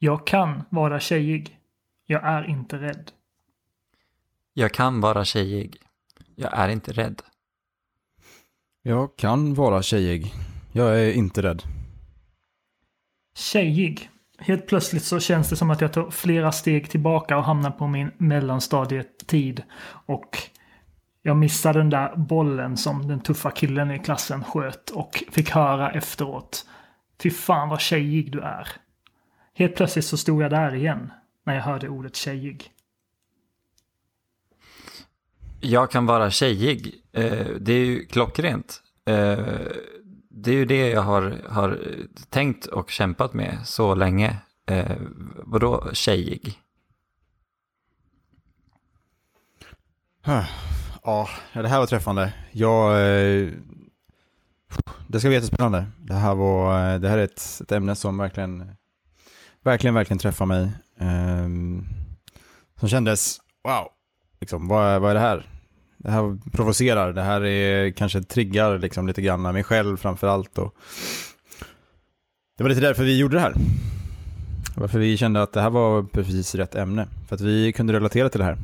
Jag kan vara tjejig. Jag är inte rädd. Jag kan vara tjejig. Jag är inte rädd. Jag kan vara tjejig. Jag är inte rädd. Tjejig. Helt plötsligt så känns det som att jag tar flera steg tillbaka och hamnar på min mellanstadietid. Och jag missade den där bollen som den tuffa killen i klassen sköt och fick höra efteråt. Fy fan vad tjejig du är. Helt plötsligt så stod jag där igen när jag hörde ordet tjejig. Jag kan vara tjejig. Eh, det är ju klockrent. Eh, det är ju det jag har, har tänkt och kämpat med så länge. Eh, vadå tjejig? Ja, det här var träffande. Jag... Det ska bli jättespännande. Det här, var, det här är ett, ett ämne som verkligen, verkligen, verkligen träffa mig. Ehm, Som kändes, wow, liksom, vad, är- vad är det här? Det här provocerar, det här är, kanske triggar liksom lite grann mig själv framför allt. Och det var lite därför vi gjorde det här. Varför vi kände att det här var precis rätt ämne. För att vi kunde relatera till det här.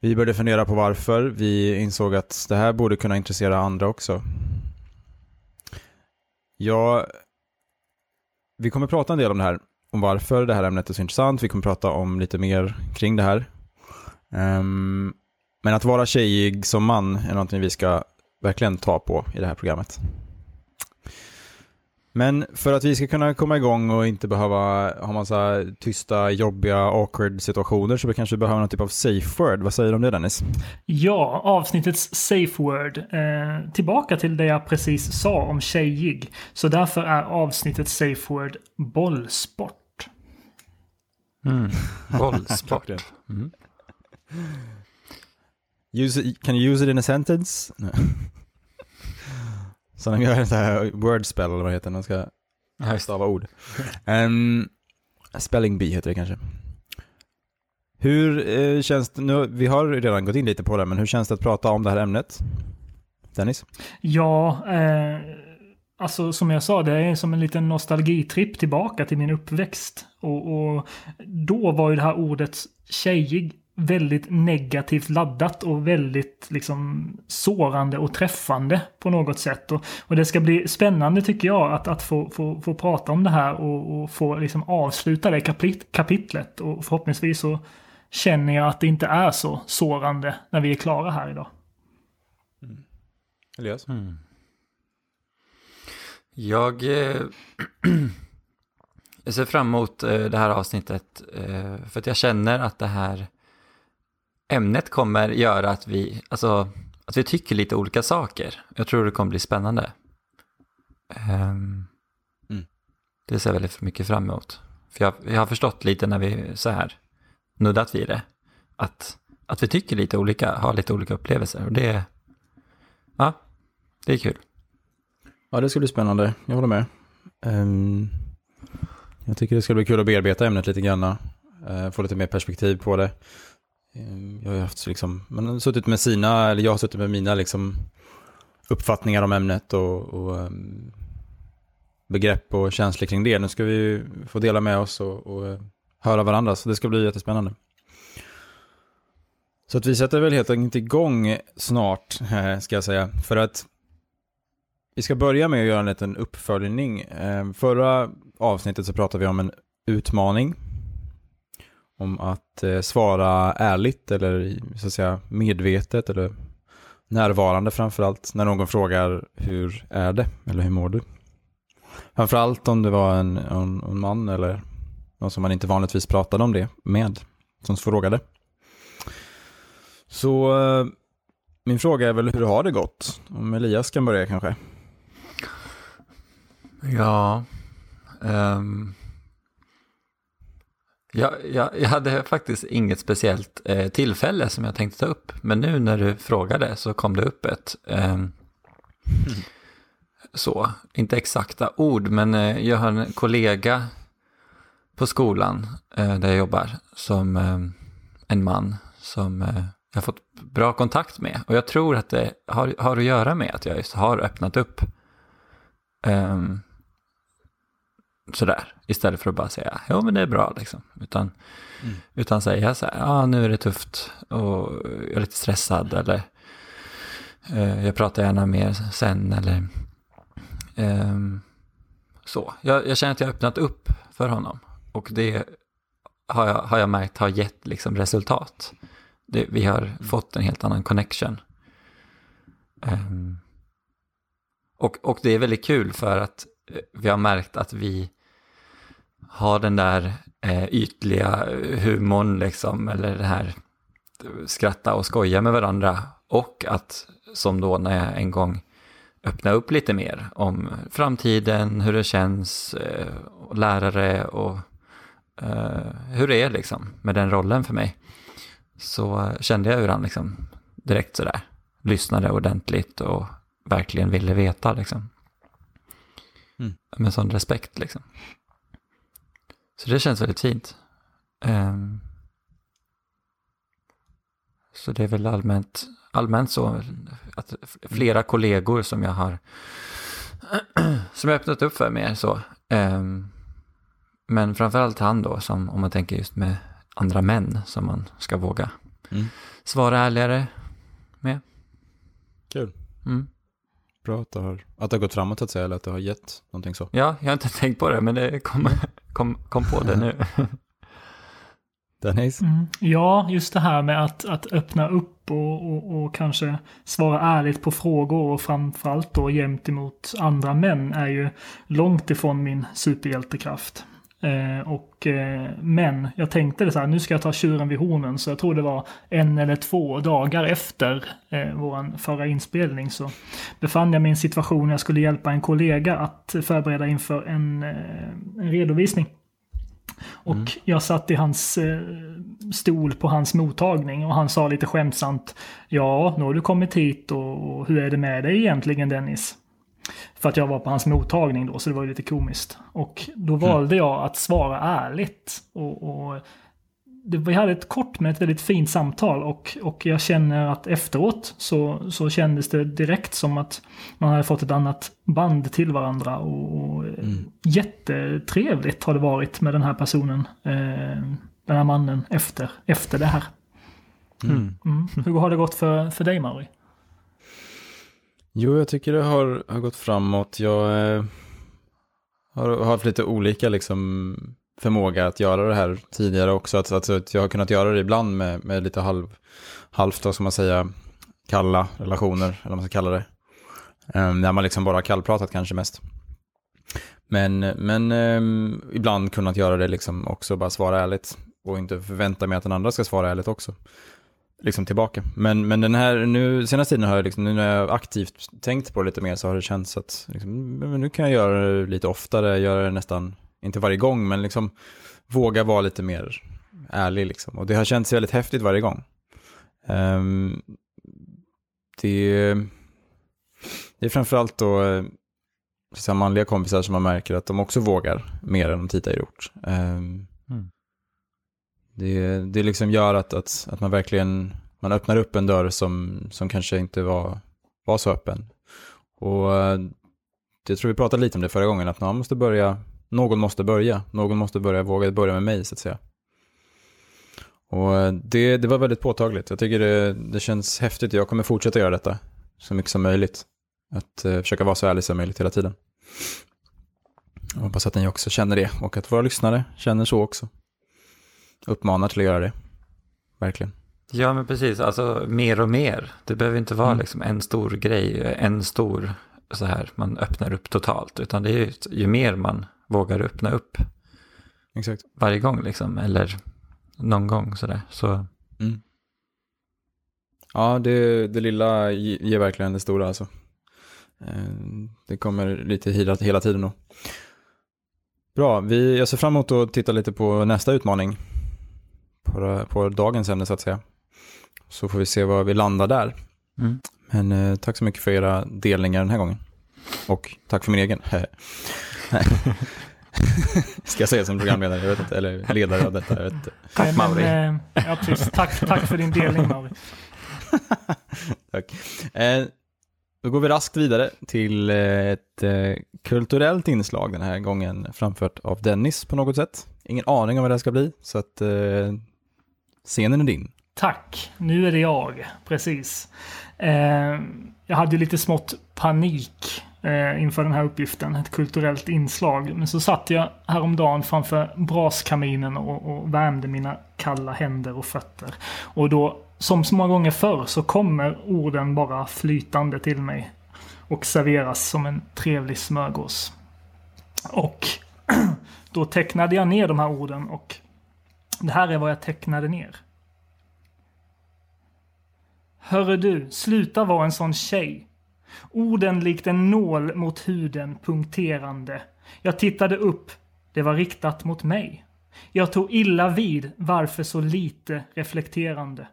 Vi började fundera på varför. Vi insåg att det här borde kunna intressera andra också. Ja, vi kommer prata en del om det här, om varför det här ämnet är så intressant. Vi kommer prata om lite mer kring det här. Um, men att vara tjejig som man är någonting vi ska verkligen ta på i det här programmet. Men för att vi ska kunna komma igång och inte behöva ha massa tysta, jobbiga, awkward situationer så vi kanske behöver någon typ av safe word. Vad säger du om det Dennis? Ja, avsnittets safe word. Eh, tillbaka till det jag precis sa om tjejig. Så därför är avsnittets safe word bollsport. Mm. Bollsport. Mm. Use it, can you use it in a sentence? Så de gör en sån här wordspell eller vad det heter, de ska stava ord. Um, spelling bee heter det kanske. Hur eh, känns det, nu, vi har redan gått in lite på det, men hur känns det att prata om det här ämnet? Dennis? Ja, eh, alltså som jag sa, det är som en liten nostalgitripp tillbaka till min uppväxt. Och, och då var ju det här ordet tjejig väldigt negativt laddat och väldigt liksom sårande och träffande på något sätt. Och, och det ska bli spännande tycker jag att, att få, få, få prata om det här och, och få liksom avsluta det kapit kapitlet. Och förhoppningsvis så känner jag att det inte är så sårande när vi är klara här idag. Elias? Mm. Jag, eh, jag ser fram emot eh, det här avsnittet eh, för att jag känner att det här ämnet kommer göra att vi, alltså, att vi tycker lite olika saker. Jag tror det kommer bli spännande. Ehm, Mm. Det ser jag väldigt mycket fram emot. För jag, jag har förstått lite när vi så här nuddat vid det, att, att vi tycker lite olika, har lite olika upplevelser. Och det, ja, det är kul. Ja, det ska bli spännande. Jag håller med. Ehm, jag tycker det ska bli kul att bearbeta ämnet lite grann. eh, få lite mer perspektiv på det. Ehm, jag har haft liksom, man har suttit med sina, eller jag har suttit med mina liksom uppfattningar om ämnet och, och ehm, begrepp och känslor kring det. Nu ska vi få dela med oss och, och eh, höra varandra, så det ska bli jättespännande. Så att vi sätter väl helt enkelt igång snart, ska jag säga. För att vi ska börja med att göra en liten uppföljning. Ehm, förra avsnittet så pratade vi om en utmaning. Om att eh, svara ärligt eller så att säga medvetet eller närvarande framförallt när någon frågar hur är det eller hur mår du? Framförallt om det var en, en, en man eller någon som man inte vanligtvis pratade om det med som frågade. Så eh, min fråga är väl hur har det gått? Om Elias kan börja kanske. Ja. um, jag, jag, jag hade faktiskt inget speciellt eh, tillfälle som jag tänkte ta upp. Men nu när du frågade så kom det upp ett. ehm, Så, inte exakta ord, men eh, jag har en kollega på skolan eh, där jag jobbar som eh, en man som eh, jag har fått bra kontakt med. Och jag tror att det har, har att göra med att jag just har öppnat upp ehm, sådär. Istället för att bara säga, ja men det är bra liksom. Utan, Mm. utan säga så här, ja nu är det tufft och jag är lite stressad eller eh, jag pratar gärna mer sen eller ehm, så. Jag, jag känner att jag har öppnat upp för honom och det har jag, har jag märkt har gett liksom resultat. Det, vi har fått en helt annan connection. Ehm, och, och det är väldigt kul för att eh, vi har märkt att vi har den där eh, ytliga humorn liksom, eller det här skratta och skoja med varandra och att som då när jag en gång öppna upp lite mer om framtiden, hur det känns, eh, och lärare och eh, hur det är liksom med den rollen för mig. Så kände jag hur han liksom direkt sådär lyssnade ordentligt och verkligen ville veta liksom. Mm. Med sån respekt liksom. Så det känns väldigt fint. Ehm, så det är väl allmänt, allmänt så att flera kollegor som jag har som jag öppnat upp för mer så. Ehm, men framförallt han då, som om man tänker just med andra män som man ska våga Mm. svara ärligare. Kul. Mm. Bra att det, har, att det har gått framåt att säga, eller att det har gett någonting så. Ja, jag har inte tänkt på det, men det kom, kom, kom på det nu. Dennis? Mm. Ja, just det här med att, att öppna upp och, och, och kanske svara ärligt på frågor och framförallt då jämt emot andra män är ju långt ifrån min superhjältekraft. Eh, och, eh, men jag tänkte det så här, nu ska jag ta tjuren vid hornen, så jag tror det var en eller två dagar efter eh, vår förra inspelning så befann jag mig i en situation där jag skulle hjälpa en kollega att förbereda inför en, en redovisning. Och Mm. jag satt i hans eh, stol på hans mottagning och han sa lite skämtsamt Ja, nu har du kommit hit och, och hur är det med dig egentligen Dennis? För att jag var på hans mottagning då, så det var ju lite komiskt. Och då valde jag att svara ärligt. Och, och det, vi hade ett kort men ett väldigt fint samtal och, och jag känner att efteråt så, så kändes det direkt som att man hade fått ett annat band till varandra. Och, och Mm. jättetrevligt har det varit med den här personen. Eh, den här mannen efter, efter det här. Mm. Mm. Hur har det gått för, för dig Mauri? Jo, jag tycker det har, har gått framåt. Jag eh, har, har haft lite olika liksom, förmåga att göra det här tidigare också. Att, att, att jag har kunnat göra det ibland med, med lite halv, halvt, vad ska man säga, kalla relationer, eller vad man ska kalla det. Um, när man liksom bara har kallpratat kanske mest. Men, men ehm, ibland kunnat göra det liksom också, bara svara ärligt. Och inte förvänta mig att den andra ska svara ärligt också liksom tillbaka. Men, men den här, nu, senaste tiden har jag liksom, nu när jag aktivt tänkt på det lite mer så har det känts att liksom, nu kan jag göra det lite oftare, göra det nästan, inte varje gång, men liksom våga vara lite mer ärlig liksom. Och det har känts väldigt häftigt varje gång. Um, det, det är framförallt då eh, så manliga kompisar som man märker att de också vågar mer än de tidigare gjort. Um, det, det liksom gör att, att, att man verkligen man öppnar upp en dörr som, som kanske inte var, var så öppen. Och eh, jag tror vi pratade lite om det förra gången, att någon måste börja, någon måste börja, någon måste börja våga börja med mig så att säga. Och eh, det, det var väldigt påtagligt. Jag tycker det, det känns häftigt. Jag kommer fortsätta göra detta så mycket som möjligt. Att uh, försöka vara så ärlig som möjligt hela tiden. Jag hoppas att ni också känner det och att våra lyssnare känner så också. Uppmanar till att göra det. Verkligen. Ja, men precis. Alltså mer och mer. Det behöver inte vara Mm. liksom en stor grej, en stor så här, man öppnar upp totalt. Utan det är ju, ju mer man vågar öppna upp Exakt. varje gång liksom, eller någon gång sådär. Så Mm. Ja, det, det lilla ge- ger verkligen det stora alltså. Eh, Det kommer lite hela tiden då. Bra, vi, jag ser fram emot att titta lite på nästa utmaning. På, på dagens ämne så att säga. Så får vi se var vi landar där. mm. Men eh, tack så mycket för era delningar den här gången. Och tack för min egen. Ska jag säga som programledare? Jag vet inte. Eller ledare av detta. Jag vet inte. Tack, Mauri. Men, eh, ja, precis. Tack, tack för din delning Mauri. Tack. Eh, då går vi raskt vidare till eh, ett eh, kulturellt inslag den här gången framfört av Dennis på något sätt. Ingen aning om vad det här ska bli, så att eh, scenen är din. Tack, nu är det jag. Precis. Eh, jag hade ju lite smått panik eh, inför den här uppgiften, ett kulturellt inslag. Men så satt jag häromdagen framför braskaminen och, och värmde mina kalla händer och fötter. Och då, som så många gånger förr, så kommer orden bara flytande till mig. Och serveras som en trevlig smörgås. Och då tecknade jag ner de här orden och det här är vad jag tecknade ner. Hörru du, sluta vara en sån tjej. Orden likt en nål mot huden punkterande. Jag tittade upp. Det var riktat mot mig. Jag tog illa vid varför så lite reflekterande.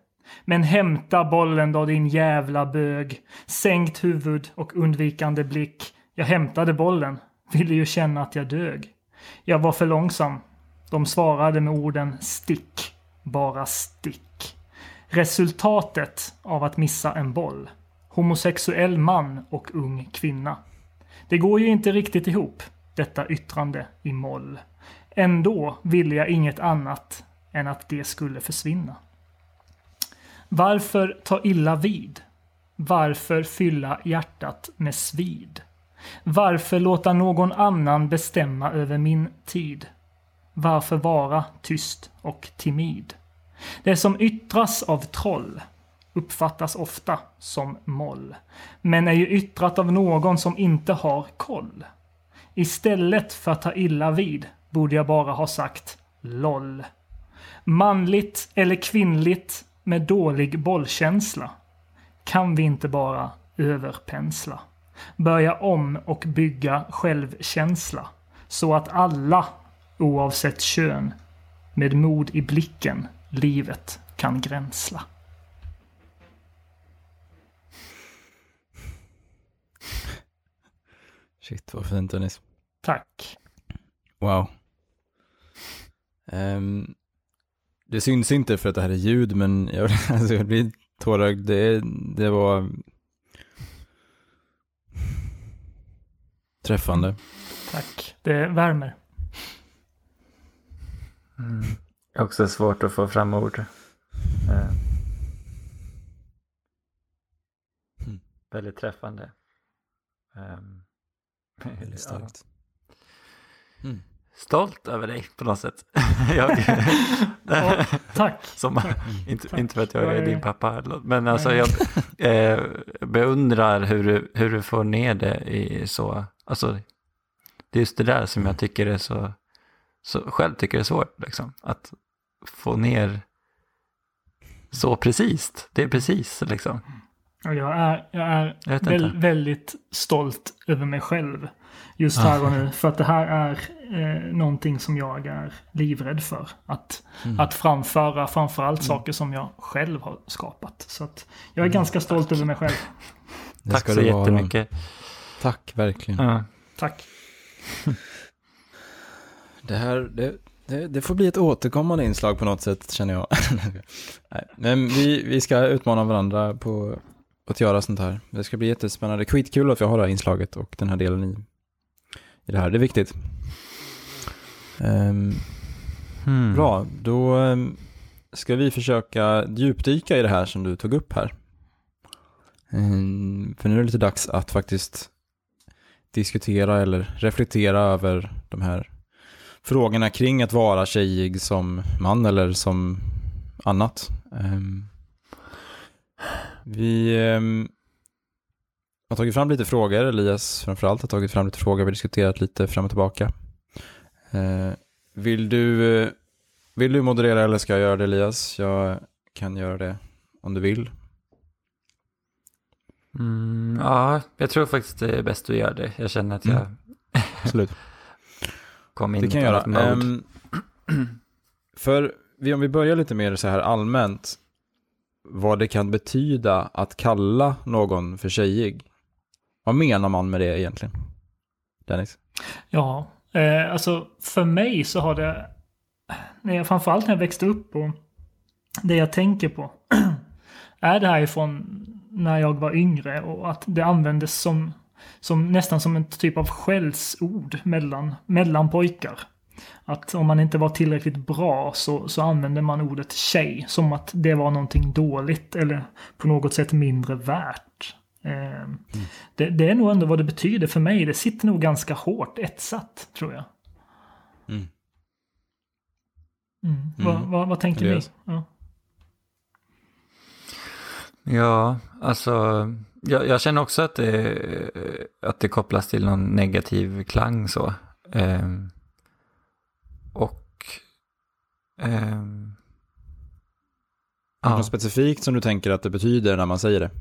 Men hämta bollen då din jävla bög. Sänkt huvud och undvikande blick. Jag hämtade bollen. Ville ju känna att jag dög. Jag var för långsam. De svarade med orden stick. Bara stick. Resultatet av att missa en boll. Homosexuell man och ung kvinna. Det går ju inte riktigt ihop, detta yttrande i moll. Ändå ville jag inget annat än att det skulle försvinna. Varför ta illa vid? Varför fylla hjärtat med svid? Varför låta någon annan bestämma över min tid? Varför vara tyst och timid? Det som yttras av troll uppfattas ofta som moll, men är ju yttrat av någon som inte har koll. Istället för att ta illa vid borde jag bara ha sagt LOL. Manligt eller kvinnligt med dålig bollkänsla. Kan vi inte bara överpensla? Börja om och bygga självkänsla. Så att alla, oavsett kön, med mod i blicken, livet kan gränsla. Shit, vad fint Dennis. Tack. Wow. Ehm, det syns inte för att det här är ljud, men jag, alltså, jag blir tårögd. Det, det var träffande. Tack. Det värmer. Mm. Också svårt att få fram ord. Eh. Mm. Väldigt träffande. Um. Väldigt starkt. Mm. Stolt över dig på något sätt. jag, ja, tack. Som, inte, tack. inte för att jag är din pappa, men alltså jag eh, beundrar hur du, hur du får ner det i så, alltså det är just det där som jag tycker är så, så själv tycker är svårt, liksom, att få ner så precis. Det är precis liksom. Jag är, jag är jag väl, väldigt stolt över mig själv just här och nu. För att det här är eh, någonting som jag är livrädd för. Att, mm. att framföra framförallt mm. saker som jag själv har skapat. Så att jag är mm. ganska stolt över mig själv. Tack så jättemycket. Tack, verkligen. Ja. Tack. Det här, det, det, det, får bli ett återkommande inslag på något sätt, känner jag. Nej, men vi, vi ska utmana varandra på att göra sånt här. Det ska bli jättespännande. Skitkul att vi har det här inslaget och den här delen i, i det här. Det är viktigt. Um, hmm. Bra, då um, ska vi försöka djupdyka i det här som du tog upp här. Um, för nu är det lite dags att faktiskt diskutera eller reflektera över de här frågorna kring att vara tjejig som man eller som annat. Um, vi um, har tagit fram lite frågor, Elias framförallt har tagit fram lite frågor, vi har diskuterat lite fram och tillbaka. Uh, vill, du, vill du moderera eller ska jag göra det Elias? Jag kan göra det om du vill. Mm, ja, jag tror faktiskt det är bäst att göra det. Jag känner att jag mm. Absolut. Kom in det kan i ett göra. Um, för vi, om vi börjar lite mer så här allmänt vad det kan betyda att kalla någon för tjejig. Vad menar man med det egentligen? Dennis? Ja, eh, alltså för mig så har det, när jag, framförallt när jag växte upp och det jag tänker på, är det här ifrån när jag var yngre och att det användes som, som nästan som en typ av skällsord mellan, mellan pojkar. Att om man inte var tillräckligt bra så, så använde man ordet tjej som att det var någonting dåligt eller på något sätt mindre värt. Eh, mm. det, det, är nog ändå vad det betyder för mig. Det sitter nog ganska hårt etsat, tror jag. Mm. Mm. Vad, mm. vad, vad, tänker ni? Ja. ja, alltså jag, jag, känner också att det, att det kopplas till någon negativ klang så. Eh, och... Eh, ja. Något specifikt som du tänker att det betyder när man säger det?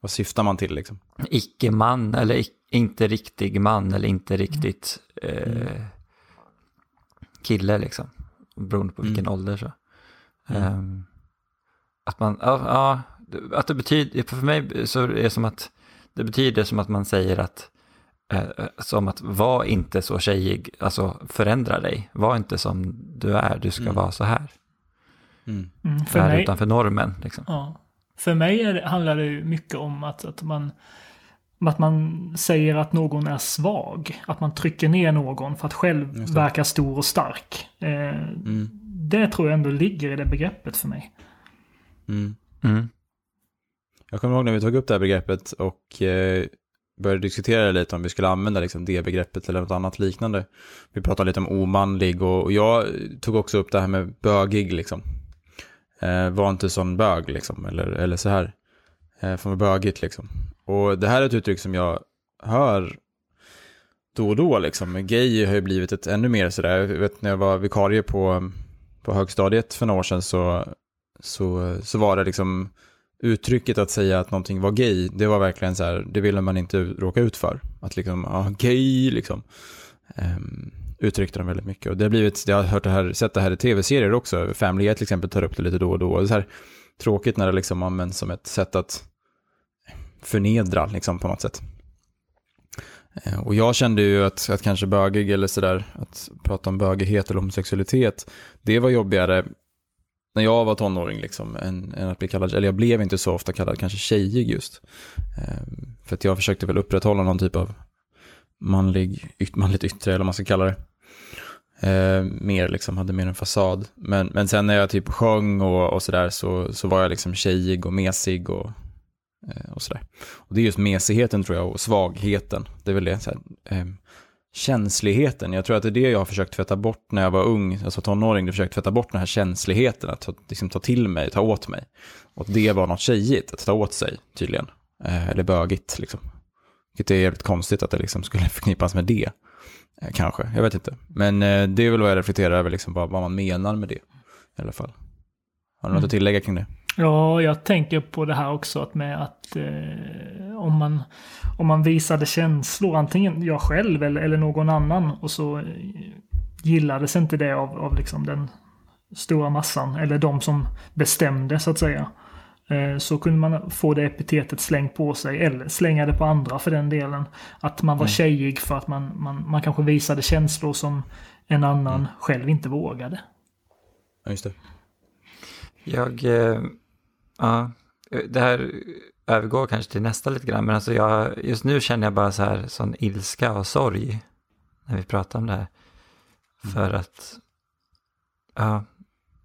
Vad syftar man till liksom? Icke-man eller inte riktig man eller inte riktigt eh, mm. kille liksom. Beroende på vilken mm. ålder så. Mm. Um, att man, ja, ja, att det betyder, för mig så är det som att det betyder som att man säger att eh, som att var inte så tjejig, alltså förändra dig, var inte som du är, du ska mm. vara så här. Mm. Mm, för mig, utanför normen. Liksom. Ja. För mig det, handlar det mycket om att, att, man, att man säger att någon är svag. Att man trycker ner någon för att själv verka stor och stark. Eh, mm. Det tror jag ändå ligger i det begreppet för mig. Jag kommer ihåg när vi tog upp det här begreppet och eh, började diskutera lite om vi skulle använda liksom, det begreppet eller något annat liknande. Vi pratade lite om omanlig och, och jag tog också upp det här med bögig liksom. Eh, var inte sån bög liksom, eller, eller så här. Eh, för bögigt liksom. Och det här är ett uttryck som jag hör då och då liksom. Gay har ju blivit ett ännu mer sådär, jag vet när jag var vikarie på, på högstadiet för några år sedan så, så, så var det liksom uttrycket att säga att någonting var gay, det var verkligen så här, det ville man inte råka ut för. Att liksom, ja, gay liksom. Um, uttryckte de väldigt mycket. Och det har blivit, jag har hört det här, sett det här i tv-serier också. Family Guy till exempel tar upp det lite då och då. Och det är så här tråkigt när det liksom används som ett sätt att förnedra liksom på något sätt. Ehm, och jag kände ju att, att kanske bögig eller sådär, att prata om bögighet eller homosexualitet, det var jobbigare när jag var tonåring liksom, än, än, att bli kallad, eller jag blev inte så ofta kallad kanske tjejig just. Ehm, för att jag försökte väl upprätthålla någon typ av manlig, manligt yttre eller vad man ska kalla det. Eh, mer liksom, hade mer en fasad. Men, men sen när jag typ sjöng och, och sådär så, så var jag liksom tjejig och mesig och, eh, och sådär. Och det är just mesigheten tror jag och svagheten. Det är väl det, så eh, känsligheten. Jag tror att det är det jag har försökt tvätta bort när jag var ung, alltså tonåring. Jag försökt tvätta bort den här känsligheten, att ta, liksom, ta till mig, ta åt mig. Och det var något tjejigt, att ta åt sig tydligen. Eh, eller bögigt liksom. Vilket är jävligt konstigt att det liksom skulle förknippas med det. Eh, kanske, jag vet inte. Men eh, det är väl vad jag reflekterar över, liksom, vad, vad man menar med det. I alla fall. Har du något mm. att tillägga kring det? Ja, jag tänker på det här också att med att eh, om, man, om man visade känslor, antingen jag själv eller, eller någon annan, och så eh, gillades inte det av, av liksom den stora massan, eller de som bestämde så att säga. Eh, så kunde man få det epitetet slängt på sig, eller slänga det på andra för den delen. Att man var mm. tjejig för att man, man, man kanske visade känslor som en annan mm. själv inte vågade. Ja, just det. Jag, eh, ja, det här övergår kanske till nästa lite grann, men alltså jag, just nu känner jag bara så här sån ilska och sorg när vi pratar om det här. Mm. För att, ja,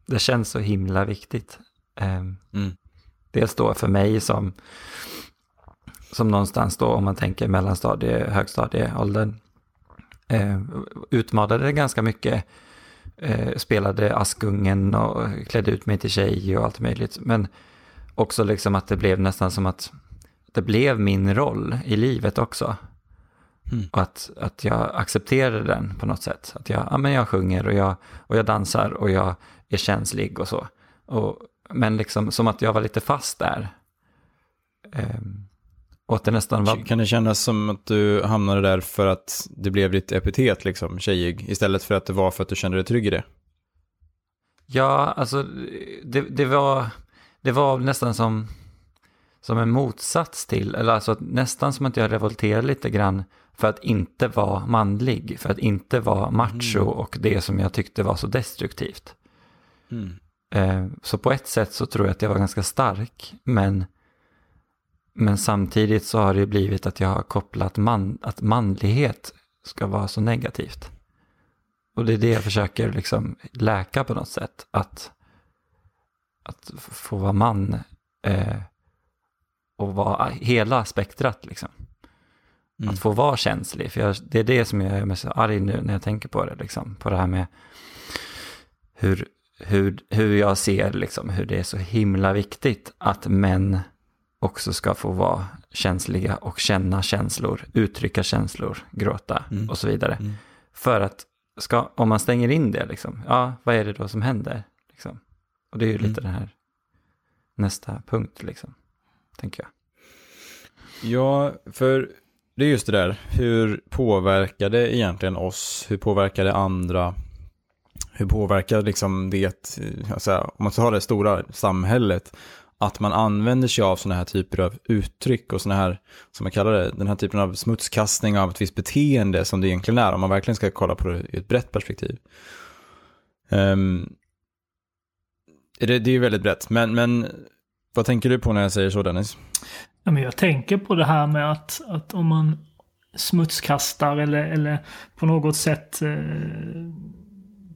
det känns så himla viktigt. Um, mm. Dels då för mig som, som någonstans då, om man tänker mellanstadie, högstadieåldern, eh, utmanade ganska mycket. Eh, spelade Askungen och klädde ut mig till tjej och allt möjligt. Men också liksom att det blev nästan som att det blev min roll i livet också. Mm. Och att, att jag accepterade den på något sätt. Att jag, ja, men jag sjunger och jag, och jag dansar och jag är känslig och så. Och men liksom som att jag var lite fast där. Um, och att det nästan var... Kan det kännas som att du hamnade där för att det blev ditt epitet, liksom, tjejig, istället för att det var för att du kände dig trygg i det? Ja, alltså det, det var, det var nästan som, som en motsats till, eller alltså nästan som att jag revolterade lite grann för att inte vara manlig, för att inte vara macho mm. och det som jag tyckte var så destruktivt. Mm. Eh, så på ett sätt så tror jag att jag var ganska stark, men Men samtidigt så har det blivit att jag har kopplat man, att manlighet ska vara så negativt. Och det är det jag försöker liksom läka på något sätt. Att, att få vara man eh, och vara hela spektrat liksom. Mm. Att få vara känslig. För jag, det är det som jag är mest arg nu när jag tänker på det. Liksom. På det här med hur, hur, hur jag ser liksom, hur det är så himla viktigt att män också ska få vara känsliga och känna känslor, uttrycka känslor, gråta Mm. och så vidare. Mm. För att ska, om man stänger in det, liksom, ja, vad är det då som händer? Liksom? Och det är ju lite Mm. den här nästa punkt, liksom, tänker jag. Ja, för det är just det där. Hur påverkar det egentligen oss? Hur påverkar det andra? Hur påverkar liksom det, alltså, om man tar det stora samhället, att man använder sig av sådana här typer av uttryck och sådana här, som man kallar det, den här typen av smutskastning av ett visst beteende som det egentligen är, om man verkligen ska kolla på det i ett brett perspektiv. Ehm, det, det är ju väldigt brett, men, men vad tänker du på när jag säger så Dennis? Ja, men jag tänker på det här med att, att om man smutskastar eller, eller på något sätt eh,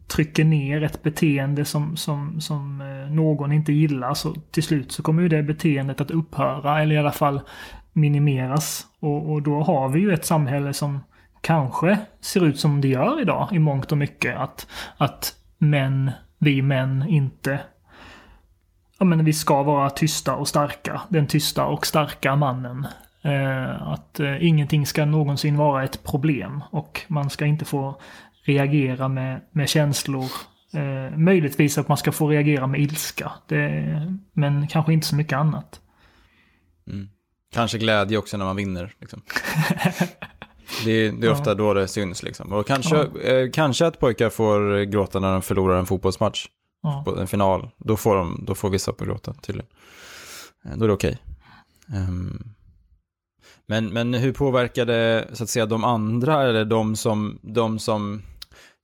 trycker ner ett beteende som, som, som eh, någon inte gillar så till slut så kommer ju det beteendet att upphöra eller i alla fall minimeras. Och, och då har vi ju ett samhälle som kanske ser ut som det gör idag i mångt och mycket. Att, att män, vi män inte ja, men vi ska vara tysta och starka. Den tysta och starka mannen. Eh, att eh, ingenting ska någonsin vara ett problem och man ska inte få reagera med, med känslor. Eh, möjligtvis att man ska få reagera med ilska. Det, men kanske inte så mycket annat. Kanske glädje också när man vinner. Liksom. Det, är, det är ofta då det syns. Liksom. Och kanske, eh, kanske att pojkar får gråta när de förlorar en fotbollsmatch, Ja. på en final. Då får, de, då får vissa på gråta tydligen. Eh, Då är det okej. Ehm, men, men hur påverkar det så att säga de andra eller de som, de som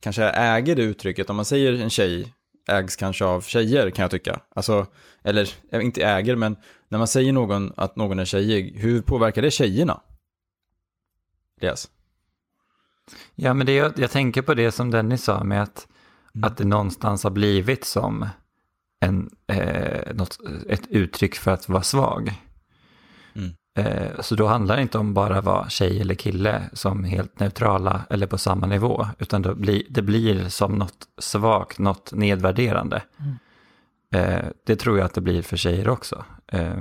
kanske äger det uttrycket? Om man säger en tjej ägs kanske av tjejer kan jag tycka. Alltså, eller eh, inte äger men när man säger någon att någon är tjejig, hur påverkar det tjejerna? Yes. Ja, men det, jag, jag tänker på det som Dennis sa med att. Att det någonstans har blivit som en, eh, något, ett uttryck för att vara svag. Mm. Eh, så då handlar det inte om bara vara tjej eller kille som helt neutrala eller på samma nivå, utan då blir, det blir som något svagt, något nedvärderande. Mm. Eh, det tror jag att det blir för tjejer också. Eh,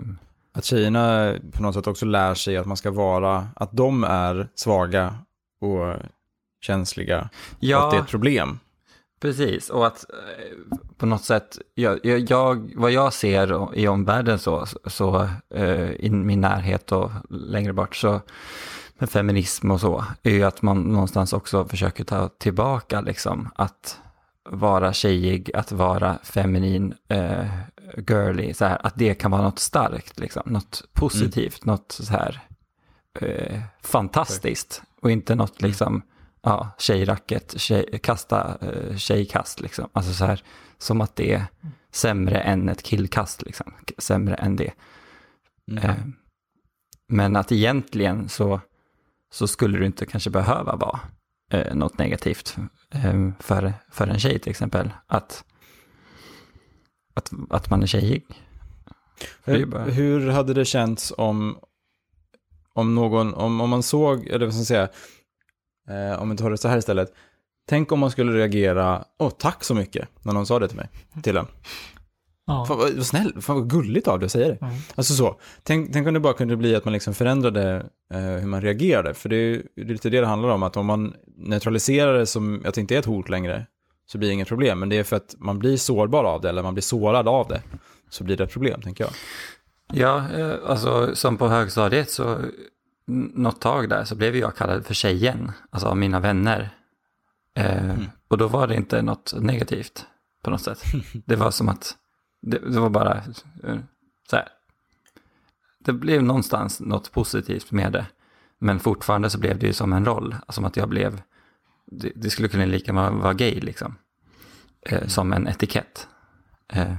Att tjejerna på något sätt också lär sig att man ska vara, att de är svaga och känsliga. Och att det är ett problem. Precis, och att eh, på något sätt, jag, jag, vad jag ser i omvärlden så, så eh, i min närhet och längre bort så med feminism och så, är ju att man någonstans också försöker ta tillbaka liksom att vara tjejig, att vara feminin, eh, girly, så här, att det kan vara något starkt, liksom, något positivt, något så här eh, fantastiskt och inte något liksom, ja, tjejracket, tjej, kasta eh, tjejkast liksom. Alltså så här, som att det är sämre än ett killkast liksom, sämre än det. Mm. Eh, men att egentligen så, så skulle du inte kanske behöva vara eh, något negativt eh, för, för en tjej till exempel. Att, att, att man är tjejig. Ju bara- Hur, hur hade det känts om, om någon, om, om man såg, eller vad ska jag säga, eh, om vi tar det så här istället. Tänk om man skulle reagera, åh tack så mycket, när någon sa det till mig, till en. Ja. Fan vad, vad snäll, fan vad gulligt av dig att säga det. Mm. Alltså så, tänk, tänk om det bara kunde bli att man liksom förändrade eh, hur man reagerade. För det är, ju- det är lite det det handlar om, att om man neutraliserar det som att det inte är ett hot längre, så blir det inget problem. Men det är för att man blir sårbar av det, eller man blir sårad av det, så blir det ett problem, tänker jag. Ja, eh, alltså som på högstadiet så något tag där så blev jag kallad för tjejen, alltså av mina vänner. Eh, Och då var det inte något negativt på något sätt. Det var som att det, det var bara eh, så här. Det blev någonstans något positivt med det. Men fortfarande så blev det ju som en roll, som att jag blev, det, det skulle kunna lika gärna vara gay liksom. Eh, som en etikett. Eh,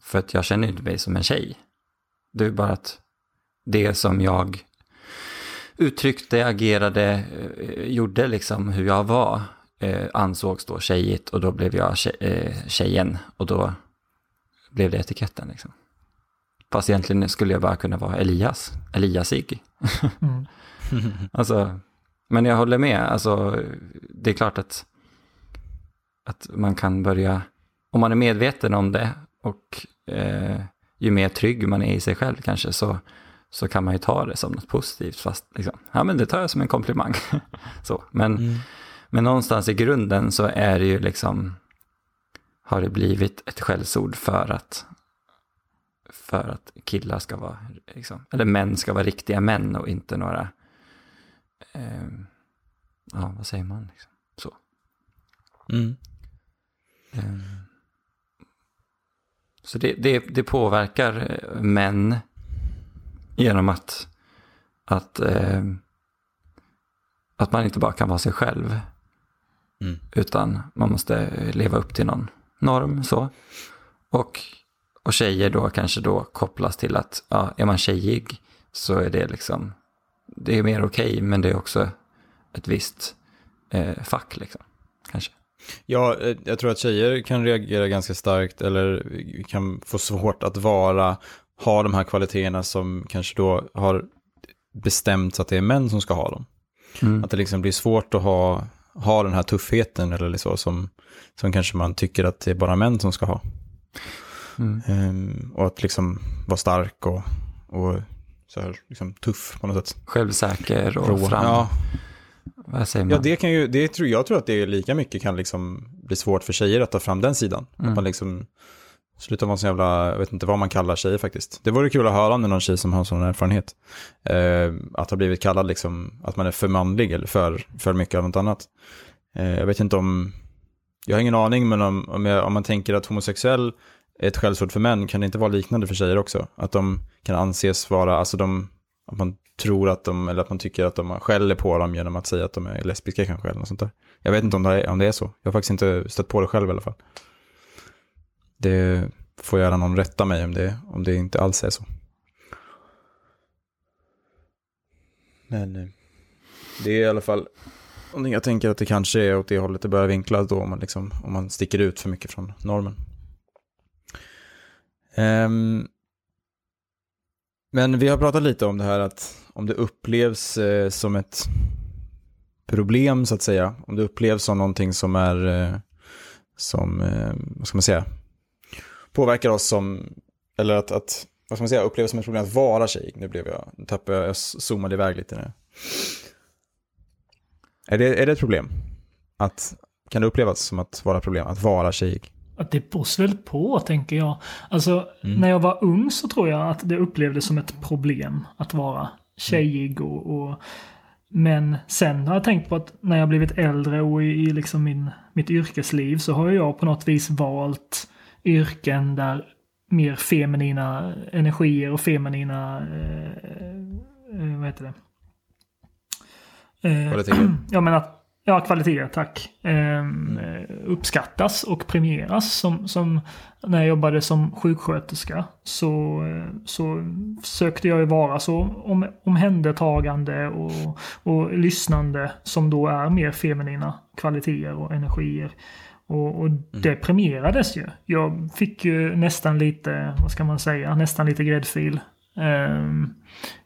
för att jag känner ju inte mig som en tjej. Det är bara att det som jag uttryckte, agerade, eh, gjorde liksom hur jag var eh, ansågs då tjejigt och då blev jag eh, tjejen och då blev det etiketten liksom. Fast egentligen skulle jag bara kunna vara Elias, Eliasig. Mm. alltså, men jag håller med, alltså det är klart att, att man kan börja, om man är medveten om det och eh, ju mer trygg man är i sig själv kanske så, så kan man ju ta det som något positivt. Fast liksom, ja men det tar jag som en komplimang. så, men, Mm. men någonstans i grunden så är det ju liksom, har det blivit ett skällsord för att, för att killar ska vara, liksom, eller män ska vara riktiga män och inte några, eh, ja vad säger man, liksom, så. Mm. Eh, Så det, det, det påverkar eh, män genom att, att, eh, att man inte bara kan vara sig själv. Mm. Utan man måste leva upp till någon norm. så. Och, och tjejer då kanske då kopplas till att ja, är man tjejig så är det liksom, det är mer okej men det är också ett visst eh, fack liksom. Kanske. Ja, eh, jag tror att tjejer kan reagera ganska starkt eller kan få svårt att vara, ha de här kvaliteterna som kanske då har bestämts att det är män som ska ha dem. Mm. Att det liksom blir svårt att ha, ha den här tuffheten eller så som, som kanske man tycker att det är bara män som ska ha. Mm. Ehm, och att liksom vara stark och, och så här, liksom tuff på något sätt. Självsäker och Rå. fram. Ja, Vad säger man? ja, det kan ju, det tror, jag tror att det är lika mycket kan liksom bli svårt för tjejer att ta fram den sidan. Mm. Att man liksom Sluta vara så jävla, jag vet inte vad man kallar tjejer faktiskt. Det vore kul att höra om det är någon tjej som har sån erfarenhet. Eh, att ha blivit kallad liksom, att man är för manlig eller för, för mycket av något annat. Eh, jag vet inte om, jag har ingen aning, men om, om, jag, om man tänker att homosexuell är ett skällsord för män, kan det inte vara liknande för tjejer också? Att de kan anses vara, alltså de, att man tror att de, eller att man tycker att de skäller på dem genom att säga att de är lesbiska kanske, eller något sånt där. Jag vet inte om det är, om det är så. Jag har faktiskt inte stött på det själv i alla fall. Det får gärna någon rätta mig om det, om det inte alls är så. Men eh, det är i alla fall någonting jag tänker att det kanske är åt det hållet det börjar vinklas då om man, liksom, om man sticker ut för mycket från normen. Um, men vi har pratat lite om det här att om det upplevs eh, som ett problem så att säga, om det upplevs som någonting som är, eh, som, eh, vad ska man säga, påverkar oss som, eller att, att vad ska man säga, upplevs som ett problem att vara tjej. Nu blev jag, nu tappade jag, jag zoomade iväg lite nu. Är det, är det ett problem? Att, kan det upplevas som att vara problem, att vara tjejig? Att det beror väl på, tänker jag. Alltså, Mm. när jag var ung så tror jag att det upplevdes som ett problem att vara tjejig och, och men sen har jag tänkt på att när jag blivit äldre och i, i liksom min, mitt yrkesliv så har jag på något vis valt yrken där mer feminina energier och feminina, eh, eh, vad heter det? Eh, Kvaliteter. Ja, men att, ja, kvaliteter, tack. Ehm, eh, Uppskattas och premieras. Som, som när jag jobbade som sjuksköterska så, eh, så försökte jag ju vara så om, omhändertagande och, och lyssnande som då är mer feminina kvaliteter och energier. Och, och det premierades ju. Jag fick ju nästan lite, vad ska man säga, nästan lite gräddfil. Ehm,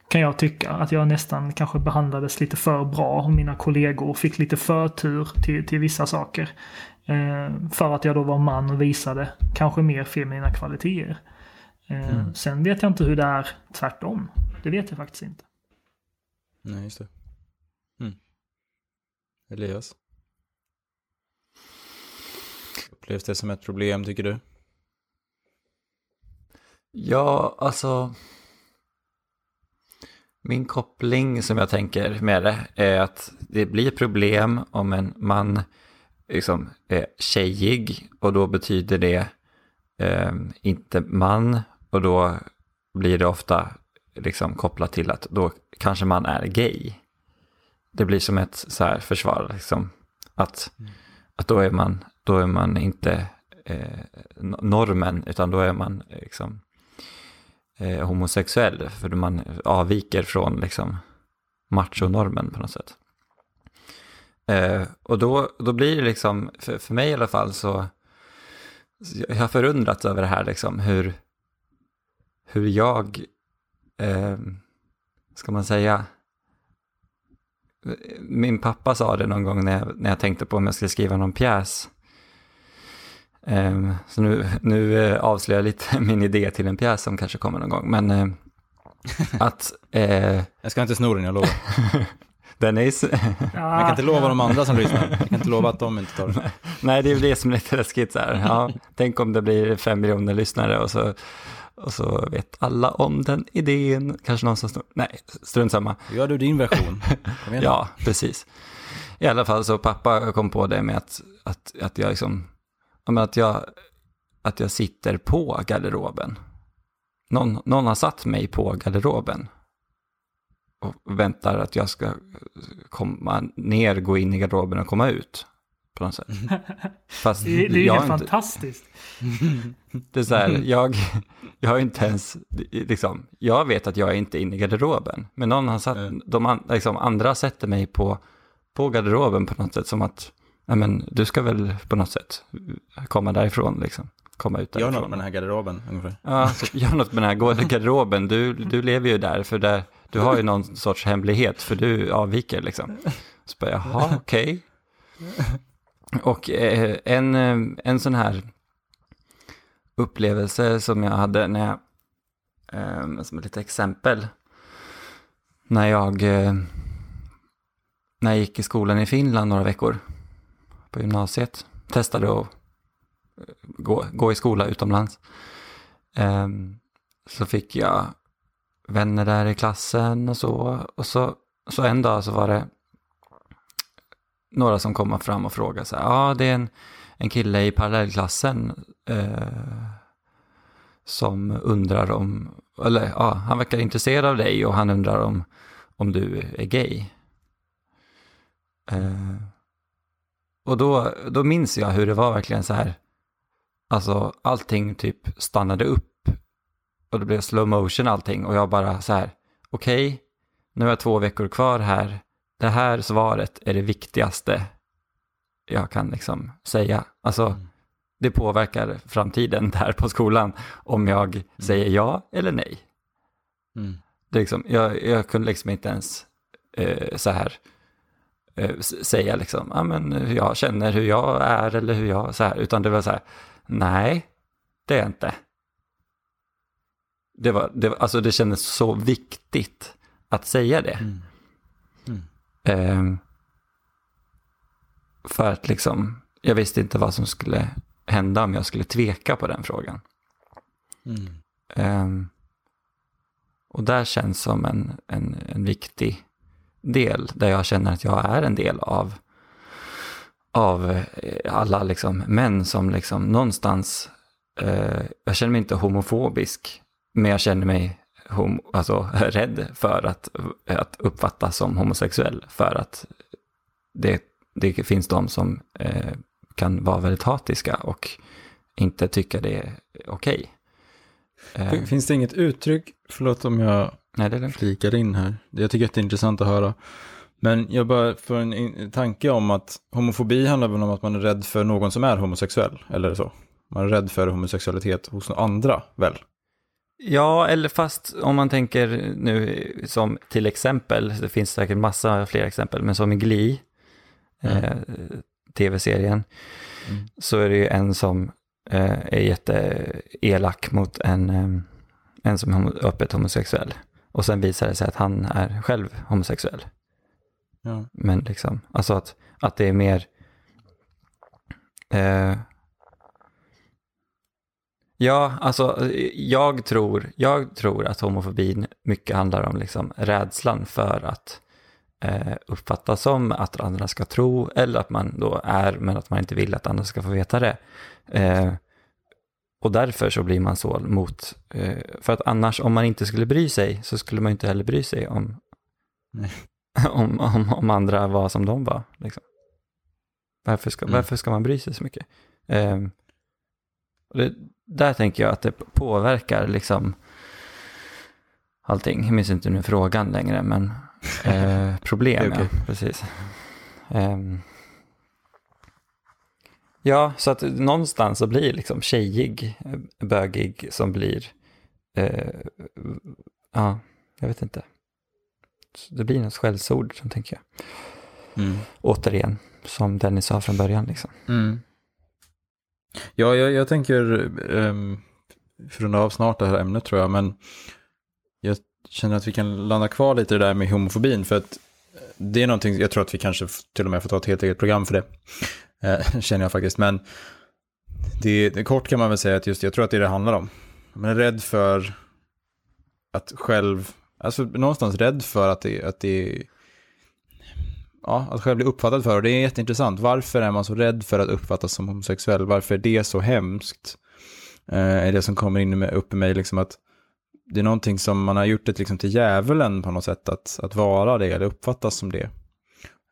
kan jag tycka. Att jag nästan kanske behandlades lite för bra och mina kollegor fick lite förtur till, till vissa saker. Eh, för att jag då var man och visade kanske mer feminina kvaliteter. Eh, Sen vet jag inte hur det är tvärtom. Det vet jag faktiskt inte. Nej, just det. Mm. Elias? Upplevs det som ett problem, tycker du? Ja, alltså. Min koppling som jag tänker med det är att det blir problem om en man liksom är tjejig och då betyder det eh, inte man och då blir det ofta liksom kopplat till att då kanske man är gay. Det blir som ett så här försvar, liksom, att, att då, är man, då är man inte eh, normen utan då är man liksom eh, homosexuell, för man avviker från liksom machonormen på något sätt. Eh, och då, då blir det liksom, för, för mig i alla fall så, jag har förundrats över det här liksom, hur, hur jag, eh, ska man säga, min pappa sa det någon gång när jag, när jag tänkte på om jag skulle skriva någon pjäs. Um, så nu, nu uh, avslöjar jag lite min idé till en pjäs som kanske kommer någon gång. Men uh, att... Uh, jag ska inte sno den, jag lovar. den är... jag kan inte lova de andra som lyssnar. Jag kan inte lova att de inte tar den. Nej, det är det som är lite läskigt så här. Ja, tänk om det blir fem miljoner lyssnare och så och så vet alla om den idén. Kanske någon som snor. Nej, strunt samma. Gör du din version. ja, precis. I alla fall så pappa kom på det med att, att, att jag liksom, att jag, att jag sitter på garderoben. Någon, någon har satt mig på garderoben och väntar att jag ska komma ner, gå in i garderoben och komma ut på något sätt. Fast det, det är helt fantastiskt. Det är så här, jag, jag har inte ens, liksom, jag vet att jag är inte inne i garderoben. Men någon har satt, de liksom, andra sätter mig på, på garderoben på något sätt som att, ja men du ska väl på något sätt komma därifrån liksom. Komma ut därifrån. Gör något med den här garderoben ungefär. Ja, gör något med den här garderoben. Du, du lever ju där, för där, du har ju någon sorts hemlighet, för du avviker liksom. Så bara, jaha, okej. Okay. Och eh, en, eh, en sån här upplevelse som jag hade när jag, eh, som ett litet exempel, när jag, eh, när jag gick i skolan i Finland några veckor på gymnasiet, testade att eh, gå, gå i skola utomlands, ehm, så fick jag vänner där i klassen och så, och så, så en dag så var det några som kommer fram och frågar så här, ja det är en, en kille i parallellklassen eh, som undrar om, eller ja, han verkar intresserad av dig och han undrar om, om du är gay. Eh, och då, då minns jag hur det var verkligen så här, alltså allting typ stannade upp och det blev slow motion allting och jag bara så här, okej, okay, nu har jag två veckor kvar här, det här svaret är det viktigaste jag kan liksom säga. Alltså, mm. det påverkar framtiden där på skolan om jag mm. säger ja eller nej. Mm. Det liksom, jag, jag kunde liksom inte ens eh, så här eh, säga liksom, ja men hur jag känner, hur jag är eller hur jag så här, utan det var så här, nej, det är inte. Det var, det, alltså det kändes så viktigt att säga det. Mm. Eh, för att liksom, jag visste inte vad som skulle hända om jag skulle tveka på den frågan. Mm. Eh, och där känns som en, en, en viktig del, där jag känner att jag är en del av, av eh, alla liksom män som liksom någonstans, eh, jag känner mig inte homofobisk, men jag känner mig alltså, rädd för att, att uppfattas som homosexuell. För att det, det finns de som eh, kan vara väldigt hatiska och inte tycka det är okej. Okay. Eh, finns det inget uttryck, förlåt om jag Nej, det är flikar in här, jag tycker att det är intressant att höra. Men jag bara får en tanke om att homofobi handlar väl om att man är rädd för någon som är homosexuell, eller så? Man är rädd för homosexualitet hos andra, väl? Ja, eller fast om man tänker nu som till exempel, det finns säkert massa fler exempel, men som i Glee, mm. eh, tv-serien, mm. så är det ju en som eh, är jätteelak mot en, eh, en som är öppet homosexuell. Och sen visar det sig att han är själv homosexuell. Ja. Men liksom, alltså att, att det är mer, eh, Ja, alltså jag tror, jag tror att homofobin mycket handlar om liksom rädslan för att eh, uppfattas som att andra ska tro eller att man då är men att man inte vill att andra ska få veta det. Eh, och därför så blir man så mot, eh, för att annars om man inte skulle bry sig så skulle man inte heller bry sig om, om, om, om, andra var som de var. Liksom. Varför, ska, mm. varför ska man bry sig så mycket? Eh, det, där tänker jag att det påverkar liksom allting. Jag minns inte nu frågan längre, men eh, problem, okej. ja, precis. Ehm, ja, så att någonstans så blir liksom tjejig, eh, bögig som blir, eh, ja, jag vet inte. Så Det blir något skällsord tänker jag. Mm. Återigen, som Dennis sa från början liksom. Mm. Ja, jag, jag tänker um, runda av snart det här ämnet tror jag, men jag känner att vi kan landa kvar lite i det där med homofobin, för att det är någonting, jag tror att vi kanske till och med får ta ett helt eget program för det, eh, känner jag faktiskt, men det, det, kort kan man väl säga att just jag tror att det är det handlar om. Man är rädd för att själv, alltså någonstans rädd för att det, att det ja, att själv bli uppfattad för. Och det är jätteintressant. Varför är man så rädd för att uppfattas som homosexuell? Varför är det så hemskt? Eh, är det som kommer in med, upp i mig, liksom att det är någonting som man har gjort det liksom till djävulen på något sätt, att, att vara det eller uppfattas som det.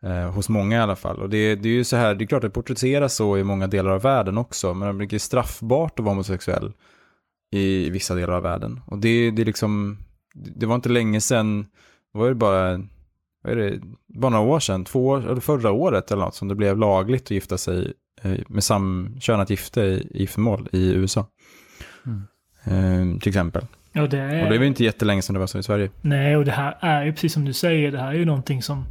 Eh, hos många i alla fall. Och det, det är ju så här, det är klart att det porträtteras så i många delar av världen också, men det är straffbart att vara homosexuell i vissa delar av världen. Och det, det är liksom, det var inte länge sedan, det var ju bara vad är det, bara några år sedan, två år, eller förra året eller något, som det blev lagligt att gifta sig eh, med samkönat gifte i i giftermål i USA. Eh, till exempel. Ja, det Och är... det är väl inte jättelänge sedan det var så i Sverige. Nej, och det här är ju precis som du säger, det här är ju någonting som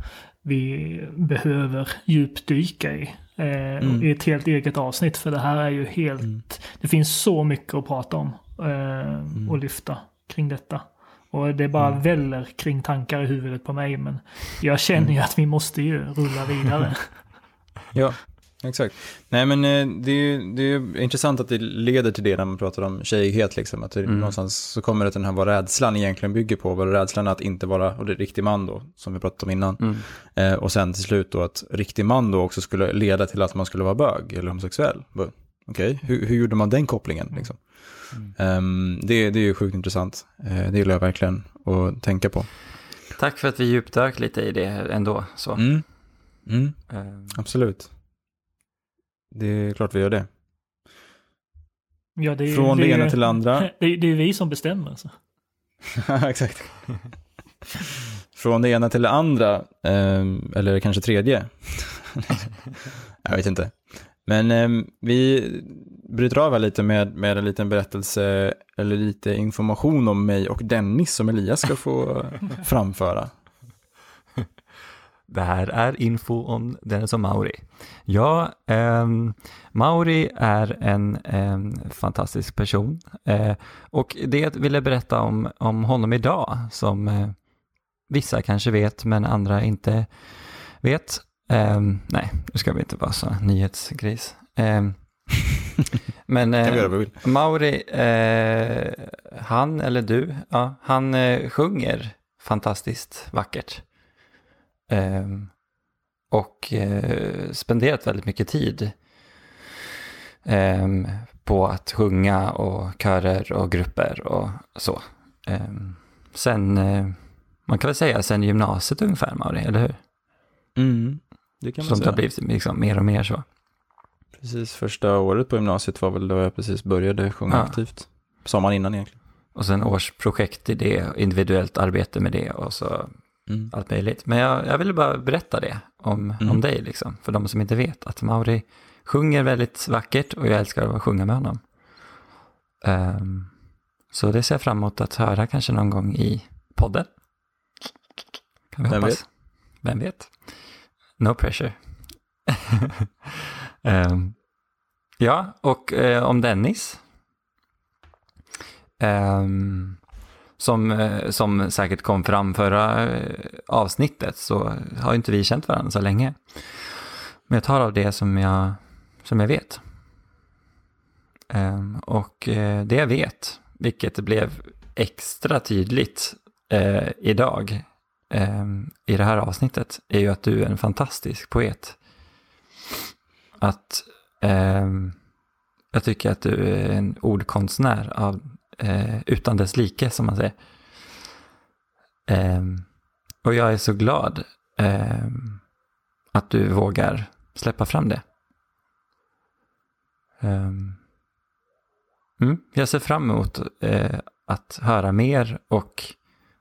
vi behöver djupdyka i. Eh, Mm. I ett helt eget avsnitt, för det här är ju helt... Det finns så mycket att prata om eh, och lyfta kring detta. Och det bara väller kring tankar i huvudet på mig, men jag känner ju att vi måste ju rulla vidare. Ja, exakt. Nej men eh, det är ju det är intressant att det leder till det när man pratar om tjejighet liksom. Att det Mm. någonstans så kommer det till den här vad rädslan egentligen bygger på. Vad rädslan är att inte vara, och det är riktig man då, som vi pratade om innan. Mm. Eh, och sen till slut då att riktig man då också skulle leda till att man skulle vara bög eller homosexuell. Okej, hur, hur gjorde man den kopplingen liksom? Ehm, det, det är ju sjukt intressant. Eh, det gillar jag verkligen att tänka på. Tack för att vi djupdök lite i det ändå. Så. Mm. Mm, Ehm, absolut. Det är klart vi gör det. Ja, det är, Från det ena till det andra. Det är, det är vi som bestämmer. alltså. Så. Exakt. Från det ena till det andra, ehm, eller kanske tredje. jag vet inte. Men vi bryter av här lite med, med en liten berättelse, eller lite information om mig och Dennis som Elias ska få framföra. Det här är info om Dennis och Mauri. Ja, ehm, Mauri är en em, fantastisk person. Eh, och det vill jag berätta om, om honom idag, som eh, vissa kanske vet, men andra inte vet. Ehm, nej, nu ska vi inte vara så nyhetsgris. Ehm, men eh. Mauri, eh, han eller du, ja, han eh, sjunger fantastiskt vackert. Ehm, och eh, spenderat väldigt mycket tid ehm, på att sjunga och körer och grupper och så. Ehm, sen, eh, man kan väl säga sen gymnasiet ungefär, Mauri, eller hur? Mm, det kan man Som det säga. har blivit liksom mer och mer så. Precis, första året på gymnasiet var väl då jag precis började sjunga Ja. aktivt. Sommaren innan egentligen. Och sen årsprojekt i det, individuellt arbete med det och så Mm. allt möjligt. Men jag, jag ville bara berätta det om, Mm. om dig, liksom, för de som inte vet. Att Mauri sjunger väldigt vackert och jag älskar att sjunga med honom. Ehm, så det ser jag fram emot att höra kanske någon gång i podden. Kan vi Vem hoppas. vet? Vem vet? No pressure. Ehm, ja, och eh, om Dennis. Ehm, som, eh, som säkert kom fram förra eh, avsnittet så har ju inte vi känt varandra så länge. Men jag tar av det som jag, som jag vet. Ehm, och eh, det jag vet, vilket blev extra tydligt eh, idag i det här avsnittet, är ju att du är en fantastisk poet. Att ehm, jag tycker att du är en ordkonstnär av, eh, utan dess like, som man säger. Ehm, och jag är så glad ehm, att du vågar släppa fram det. Ehm, mm, jag ser fram emot eh, att höra mer och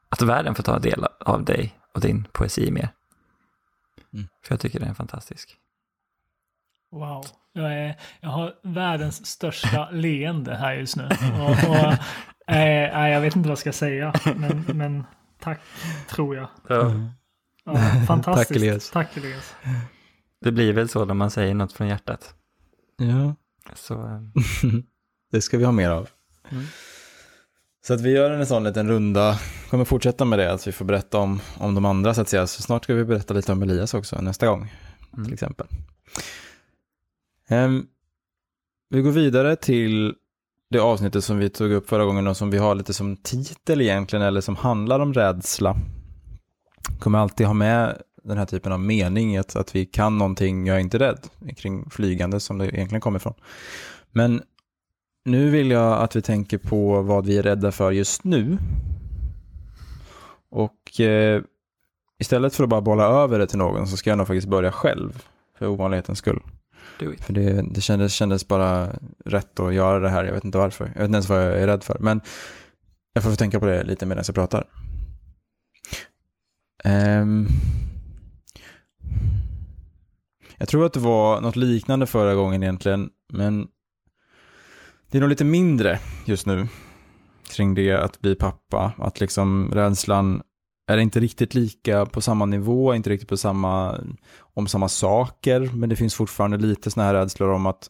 att världen får ta del av dig och din poesi mer. Mm. För jag tycker den är fantastisk. Wow. Jag, är, jag har världens största leende här just nu. Och, och, eh, jag vet inte vad jag ska säga, men, men tack tror jag. Ja. Ja, fantastiskt. Tack, Elias. Tack Elias. Det blir väl så när man säger något från hjärtat. Ja. Så, eh, det ska vi ha mer av. Mm. Så att vi gör en sån liten runda, kommer fortsätta med det, att vi får berätta om, om de andra så att säga. Så snart ska vi berätta lite om Elias också nästa gång, Mm. till exempel. Um, vi går vidare till det avsnittet som vi tog upp förra gången och som vi har lite som titel egentligen, eller som handlar om rädsla. Kommer alltid ha med den här typen av mening, att, att vi kan någonting, jag är inte rädd, kring flygande som det egentligen kommer ifrån. Men nu vill jag att vi tänker på vad vi är rädda för just nu. Och eh, istället för att bara bolla över det till någon så ska jag nog faktiskt börja själv, för ovanlighetens skull do it. För det, det kändes, kändes bara rätt att göra det här, jag vet inte varför. Jag vet inte ens vad jag är rädd för, men jag får tänka på det lite medan jag pratar. Um, jag tror att det var något liknande förra gången egentligen, men det är nog lite mindre just nu kring det att bli pappa. Att liksom rädslan är inte riktigt lika på samma nivå, inte riktigt på samma, om samma saker, men det finns fortfarande lite sådana här rädslor om att,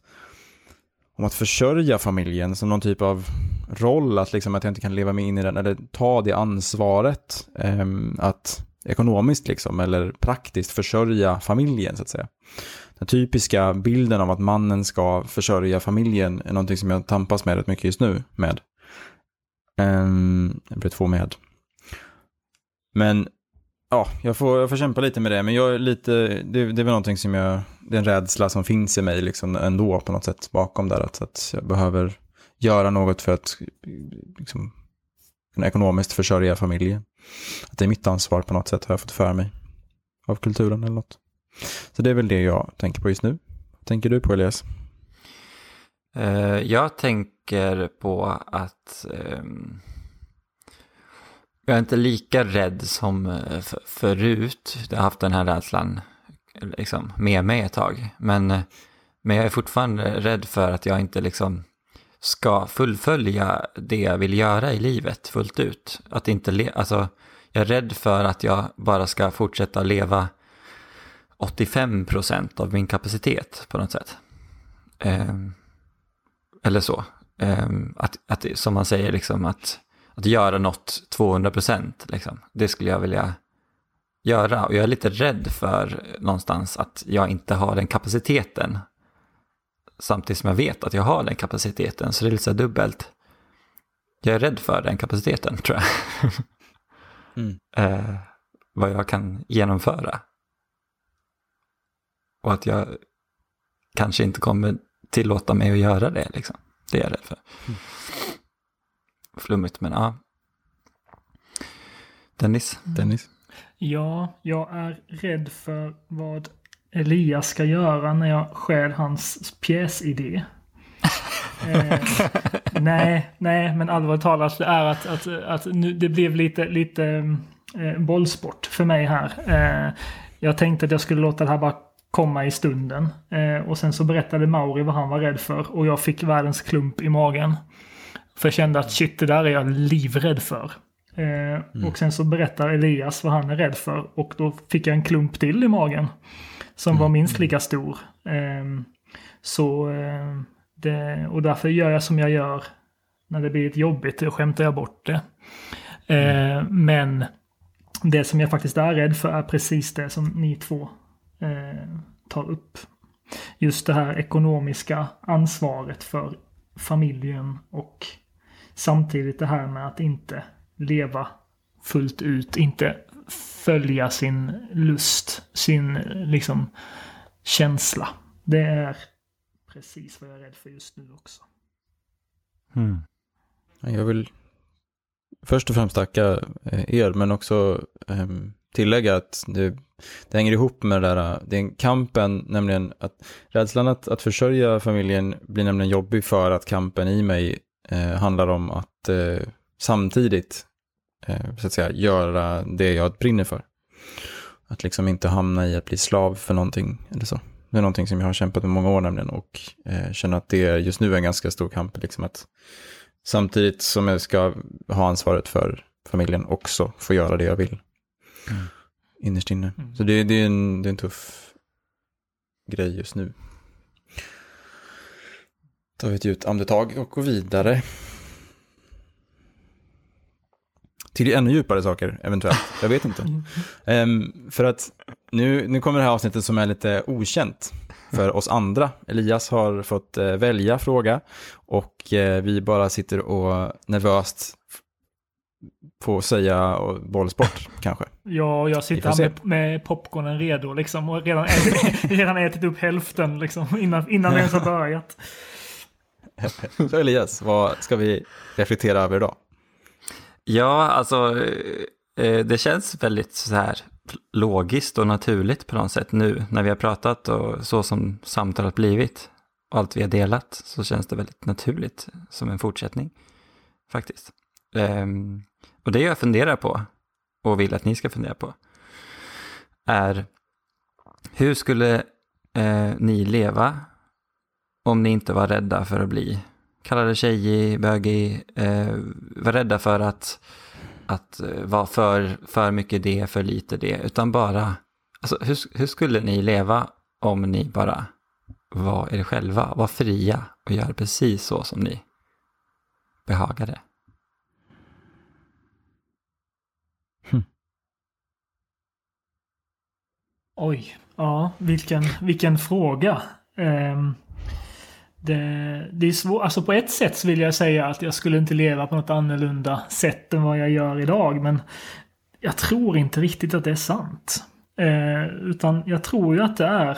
om att försörja familjen som någon typ av roll, att, liksom, att jag inte kan leva mig in i den, eller ta det ansvaret, eh, att ekonomiskt liksom, eller praktiskt försörja familjen så att säga. Den typiska bilden av att mannen ska försörja familjen är någonting som jag tampas med rätt mycket just nu med. Um, jag blir två med. Men ja, jag får, jag får kämpa lite med det, men jag är lite, det, det är väl någonting som jag, det är en rädsla som finns i mig liksom ändå på något sätt bakom där, att, att jag behöver göra något för att liksom, kunna ekonomiskt försörja familjen. Att det är mitt ansvar på något sätt har jag fått för mig av kulturen eller något. Så det är väl det jag tänker på just nu. Vad tänker du på Elias? Eh, jag tänker på att ehm, jag är inte lika rädd som eh, förut. Jag har haft den här rädslan liksom, med mig ett tag. Men, eh, men jag är fortfarande rädd för att jag inte liksom ska fullfölja det jag vill göra i livet fullt ut. Att inte le- alltså, jag är rädd för att jag bara ska fortsätta leva 85% av min kapacitet på något sätt. Eh, eller så. Eh, att, att, som man säger, liksom, att, att göra något 200%, liksom, det skulle jag vilja göra. Och jag är lite rädd för någonstans att jag inte har den kapaciteten. Samtidigt som jag vet att jag har den kapaciteten, så det är lite så dubbelt. Jag är rädd för den kapaciteten, tror jag. Mm. eh, vad jag kan genomföra. Och att jag kanske inte kommer tillåta mig att göra det. Liksom. Det är jag rädd för. Mm. Flummigt, men ja. Dennis? Dennis? Ja, jag är rädd för vad Elias ska göra när jag stjäl hans pjäsidé. eh, nej, nej, men allvarligt talat det är att, att, att nu, det blev lite, lite eh, bollsport för mig här. Eh, jag tänkte att jag skulle låta det här bara komma i stunden. Eh, och sen så berättade Mauri vad han var rädd för och jag fick världens klump i magen. För jag kände att shit, det där är jag livrädd för. Eh, Och sen så berättar Elias vad han är rädd för och då fick jag en klump till i magen. Som var minst lika stor. Eh, så, eh, det, och därför gör jag som jag gör när det blir lite jobbigt, då skämtar jag bort det. Eh, Men det som jag faktiskt är rädd för är precis det som ni två tar upp. Just det här ekonomiska ansvaret för familjen och samtidigt det här med att inte leva fullt ut, inte följa sin lust, sin liksom känsla. Det är precis vad jag är rädd för just nu också. Mm. Jag vill först och främst tacka eh, er, men också ehm, tillägga att det, det hänger ihop med det där, det är kampen, nämligen att rädslan att, att försörja familjen blir nämligen jobbig för att kampen i mig eh, handlar om att eh, samtidigt eh, så att säga, göra det jag brinner för. Att liksom inte hamna i att bli slav för någonting eller så. Det är någonting som jag har kämpat med många år nämligen och eh, känner att det är just nu en ganska stor kamp. Liksom att samtidigt som jag ska ha ansvaret för familjen också få göra det jag vill. Mm. Innerst inne. Mm. Så det, det, är en, det är en tuff grej just nu. Tar vi ett djupt andetag och går vidare. Till ännu djupare saker, eventuellt. Jag vet inte. Ehm, för att nu, nu kommer det här avsnittet som är lite okänt för oss andra. Elias har fått eh, välja fråga och eh, vi bara sitter och nervöst f- får säga och, bollsport kanske. Ja, jag sitter här med, med popcornen redo liksom och redan ätit, redan ätit upp hälften liksom innan, innan vi ens har börjat. Så Elias, vad ska vi reflektera över idag? Ja, alltså eh, det känns väldigt så här logiskt och naturligt på något sätt nu när vi har pratat och så som samtalet blivit och allt vi har delat så känns det väldigt naturligt som en fortsättning faktiskt. Ehm, och det jag funderar på och vill att ni ska fundera på är hur skulle eh, ni leva om ni inte var rädda för att bli kallade tjejig, bögig, eh, var rädda för att, att eh, vara för, för mycket det, för lite det, utan bara, alltså hur, hur skulle ni leva om ni bara var er själva, var fria och gör precis så som ni behagade? Oj, ja, vilken, vilken fråga. Um, det, det är svårt, alltså på ett sätt så vill jag säga att jag skulle inte leva på något annorlunda sätt än vad jag gör idag, men jag tror inte riktigt att det är sant. Eh, utan jag tror ju att det är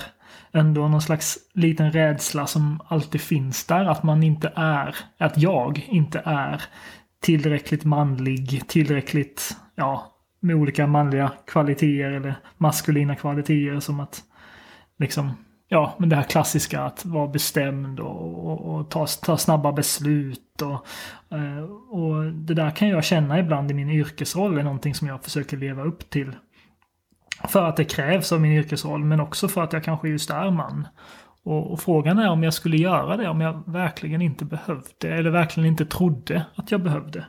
ändå någon slags liten rädsla som alltid finns där, att man inte är, att jag inte är tillräckligt manlig, tillräckligt, ja, med olika manliga kvaliteter eller maskulina kvaliteter som att liksom, ja, men det här klassiska att vara bestämd och, och, och ta, ta snabba beslut och, eh, och det där kan jag känna ibland i min yrkesroll är någonting som jag försöker leva upp till. För att det krävs av min yrkesroll men också för att jag kanske just är man. Och, och frågan är om jag skulle göra det om jag verkligen inte behövde eller verkligen inte trodde att jag behövde.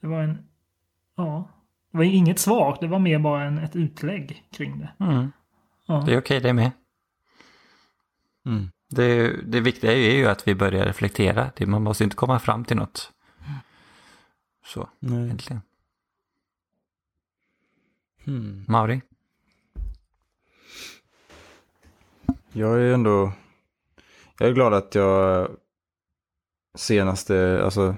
Det var en, ja, det var inget svar, det var mer bara en, ett utlägg kring det. Mm. Ja. Det är okej det med. Mm. Det, det viktiga är ju att vi börjar reflektera. Det, man måste inte komma fram till något. Så, Nej. egentligen. Hmm. Mauri? Jag är ändå, jag är glad att jag senaste, alltså,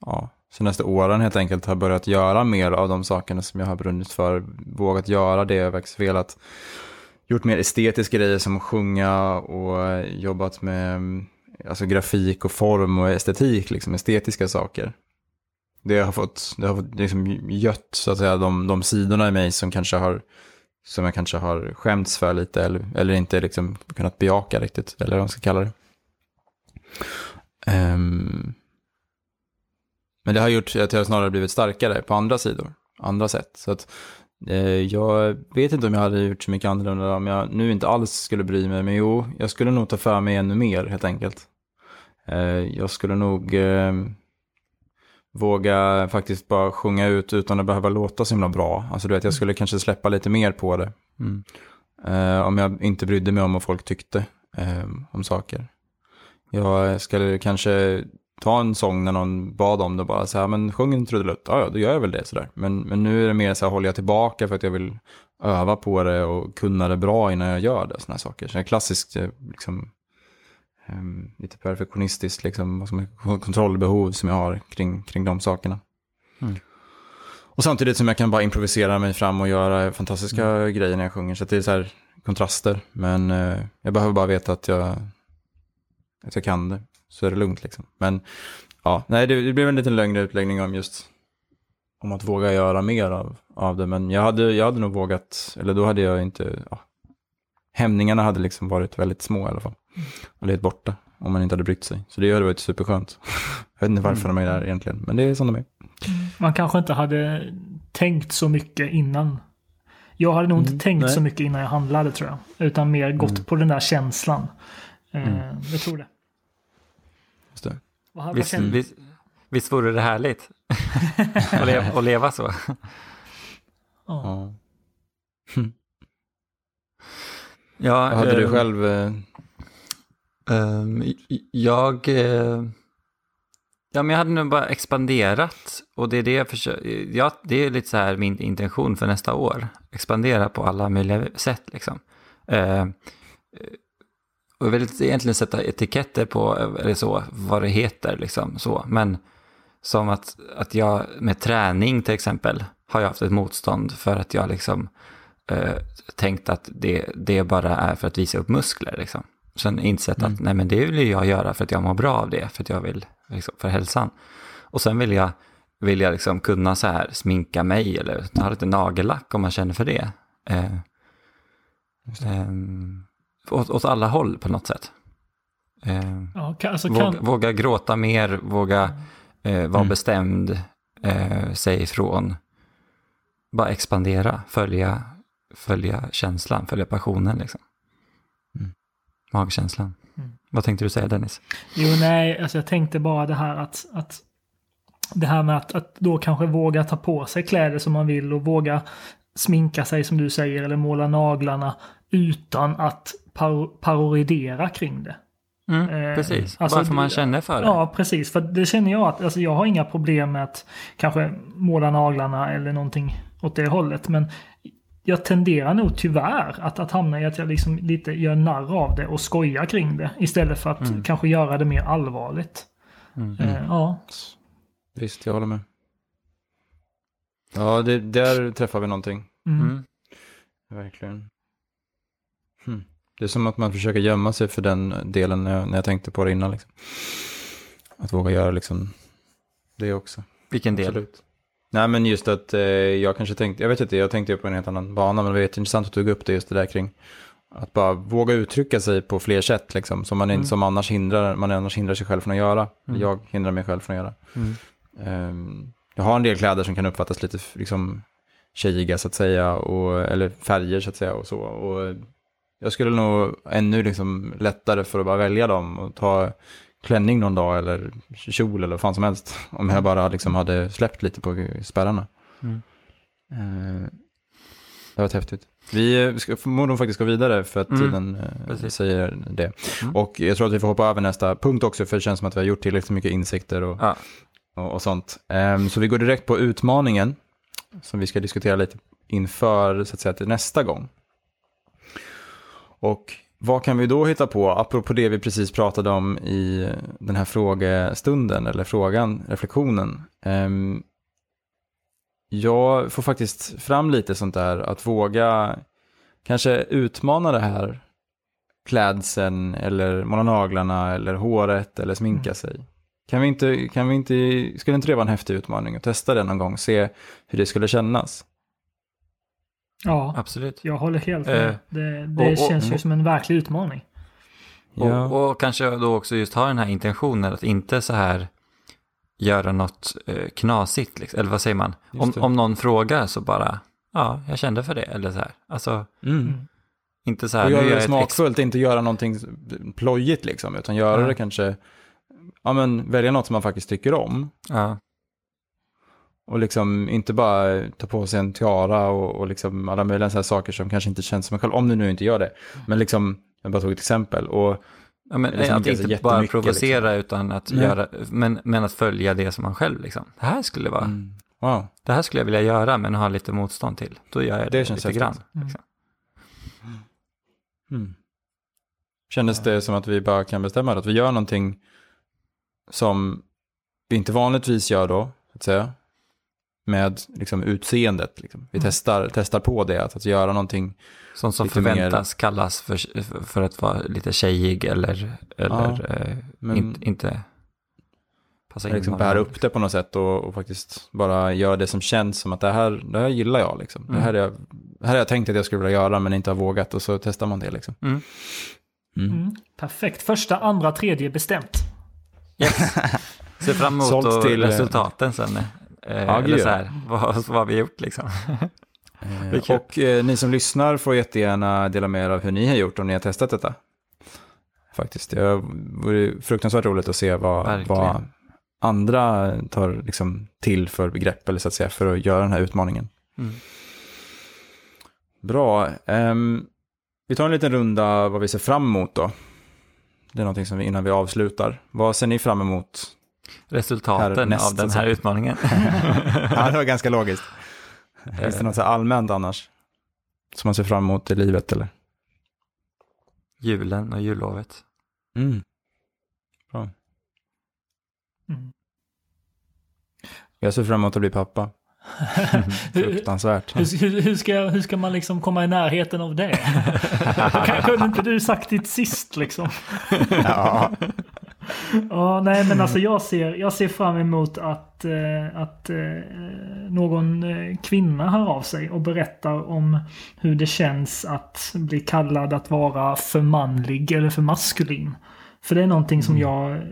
ja, senaste åren helt enkelt har börjat göra mer av de sakerna som jag har brunnit för. Vågat göra det jag faktiskt velat. Gjort mer estetiska grejer som att sjunga och jobbat med alltså, grafik och form och estetik, liksom estetiska saker. Det har fått, det har fått liksom gött så att säga de, de sidorna i mig som kanske har som jag kanske har skämts för lite eller, eller inte liksom kunnat bejaka riktigt, eller vad man ska kalla det. Um, men det har gjort att jag snarare blivit starkare på andra sidor, andra sätt. Så att eh, jag vet inte om jag hade gjort så mycket annorlunda om jag nu inte alls skulle bry mig, men jo, jag skulle nog ta för mig ännu mer helt enkelt. Eh, jag skulle nog eh, våga faktiskt bara sjunga ut utan att behöva låta så himla bra. Alltså du vet, jag skulle kanske släppa lite mer på det. Mm. Eh, om jag inte brydde mig om vad folk tyckte eh, om saker. Jag skulle kanske ta en sång när någon bad om det bara så här, men sjung en trudelutt, ja, ja då gör jag väl det sådär. Men, men nu är det mer så här, håller jag tillbaka för att jag vill öva på det och kunna det bra innan jag gör det, sådana här saker. Så det är klassiskt, eh, liksom, ehm, lite perfektionistiskt, liksom, vad som är kontrollbehov som jag har kring, kring de sakerna. Mm. Och samtidigt som jag kan bara improvisera mig fram och göra fantastiska grejer när jag sjunger. Så det är så här kontraster. Men eh, jag behöver bara veta att jag, att jag kan det. Så är det lugnt liksom. Men ja, nej, det, det blev en liten längre utläggning om just om att våga göra mer av, av det. Men jag hade, jag hade nog vågat, eller då hade jag inte, ja, hämningarna hade liksom varit väldigt små i alla fall. Och lite borta. om man inte hade brytt sig. Så det hade varit superskönt. Jag vet inte varför de är där egentligen, men det är som de är. Man kanske inte hade tänkt så mycket innan. Jag hade nog inte Mm, tänkt nej. så mycket innan jag handlade tror jag. Utan mer gått Mm. på den där känslan. Eh, Mm. Jag tror det. Vad, vad Visst, känner- visst, visst vore det härligt att, leva, att leva så? ja. Ja. Ja, Vad hade du eh, själv? eh, ehm, jag... eh, ja, men jag hade nog bara expanderat. Och det är det jag försöker... Ja, det är lite så här min intention för nästa år. Expandera på alla möjliga sätt liksom. Eh, och jag vill egentligen sätta etiketter på, eller så, vad det heter liksom så. Men som att, att jag med träning till exempel har jag haft ett motstånd för att jag liksom eh, tänkt att det, det bara är för att visa upp muskler liksom. Sen insett att Mm. nej men det vill jag göra för att jag mår bra av det, för att jag vill, liksom, för hälsan. Och sen vill jag, vill jag liksom kunna så här sminka mig eller ha lite nagellack om man känner för det. Eh, det. ehm, åt, åt alla håll på något sätt. Eh, Ja, alltså våga, kan, våga gråta mer, våga eh, vara Mm. bestämd, eh, säga ifrån. Bara expandera, följa, följa känslan, följa passionen liksom. Mm. Magkänslan. Mm. Vad tänkte du säga Dennis? Jo, nej, alltså jag tänkte bara det här att, att det här med att, att då kanske våga ta på sig kläder som man vill och våga sminka sig som du säger eller måla naglarna utan att par parodera kring det. Mm, Eh, precis, alltså, bara för man känner för det. Ja, precis. För det känner jag att alltså, jag har inga problem med att kanske måla naglarna eller någonting åt det hållet. Men jag tenderar nog tyvärr att, att hamna i att jag liksom lite gör narr av det och skojar kring det. Istället för att Mm. kanske göra det mer allvarligt. Mm. Eh, ja. Visst, jag håller med. Ja, det, där träffar vi någonting. Mm. Mm. Verkligen. Hmm. Det är som att man försöker gömma sig för den delen när jag, när jag tänkte på det innan. Liksom. Att våga göra liksom det också. Vilken del? Absolut. Nej men just att eh, jag kanske tänkte, jag vet inte, jag tänkte på en helt annan bana, men det var jätteintressant att du tog upp det just det där kring att bara våga uttrycka sig på fler sätt liksom, som man, Mm. som annars hindrar, man annars hindrar sig själv från att göra. Mm. Jag hindrar mig själv från att göra. Mm. Ehm, jag har en del kläder som kan uppfattas lite liksom tjejiga så att säga, och, eller färger så att säga och så. Och jag skulle nog ännu liksom lättare för att bara välja dem och ta klänning någon dag eller kjol eller vad fan som helst. Om jag bara liksom hade släppt lite på spärrarna. Mm. Eh, det har varit häftigt. Vi ska förmodligen faktiskt gå vidare för att Mm, tiden eh, precis. säger det. Mm. Och jag tror att vi får hoppa över nästa punkt också för det känns som att vi har gjort tillräckligt mycket insikter och, Ja. och, och sånt. Ehm, så vi går direkt på utmaningen som vi ska diskutera lite inför så att säga, till nästa gång. Och vad kan vi då hitta på, apropå det vi precis pratade om i den här frågestunden, eller frågan, reflektionen. Ehm, jag får faktiskt fram lite sånt där, att våga kanske utmana det här klädseln, eller måla naglarna, eller håret, eller sminka Mm. sig. Kan vi inte, kan vi inte, skulle inte det vara en häftig utmaning att testa det någon gång, se hur det skulle kännas? Ja, Absolut. jag håller helt Eh, med. Det, det och- och- känns ju som en verklig utmaning. Ja. Och, och kanske då också just ha den här intentionen att inte så här göra något eh, knasigt, liksom. eller vad säger man? Om, om någon frågar så bara, ja, jag kände för det, eller så här. Alltså, Mm. Mm. inte så här, Och göra gör det smakfullt, inte göra någonting plojigt liksom, utan göra Ja. det kanske, ja men välja något som man faktiskt tycker om. Ja, Och liksom inte bara ta på sig en tiara och, och liksom alla möjliga så här saker som kanske inte känns som en själv, om du nu inte gör det. Men liksom, jag bara tog ett exempel. Och ja men Liksom att inte bara jättemycket, provocera utan att Nej. göra, men, men att följa det som man själv liksom. Det här skulle vara, mm, wow, det här skulle jag vilja göra men ha lite motstånd till. Då gör jag det, Det känns lite grann. Mm. Liksom. mm. Kändes det som att vi bara kan bestämma att vi gör någonting som vi inte vanligtvis gör då, så att säga. Med liksom utseendet. Liksom. Vi Mm. testar, testar på det, att, att göra någonting Sånt som Lite mer- förväntas kallas för, för att vara lite tjejig eller, eller eh, men- in, inte passa in. liksom bära upp det på något sätt och, och faktiskt bara göra det som känns som att det här, det här gillar jag. Liksom. Det, här är, jag- det här har jag tänkt att jag skulle vilja göra men inte har vågat och så testar man det. Liksom. Mm. Mm. Mm. Perfekt. Första, andra, tredje bestämt. Yes. Ser fram emot till, eh, resultaten sen. Eh, Ja, eller så här, vad, vad har vi gjort liksom? Eh, och eh, ni som lyssnar får jättegärna dela med er av hur ni har gjort om ni har testat detta. Faktiskt, det vore fruktansvärt roligt att se vad, vad andra tar liksom till för begrepp eller så att säga för att göra den här utmaningen. Mm. Bra. ehm, vi tar en liten runda vad vi ser fram emot då. Det är någonting som vi, innan vi avslutar. Vad ser ni fram emot? Resultaten av den här utmaningen. ja, det var ganska logiskt. Finns det något allmänt annars? Som man ser fram emot i livet eller? Julen och jullovet. Mm. Mm. Jag ser fram emot att bli pappa. Hur, Fruktansvärt. hur, hur, hur, ska, hur ska man liksom komma i närheten av det? Kunde inte du sagt ditt sist liksom? ja. Ja, nej men alltså jag ser, jag ser fram emot att, eh, att eh, någon eh, kvinna hör av sig och berättar om hur det känns att bli kallad att vara för manlig eller för maskulin. För det är någonting som jag,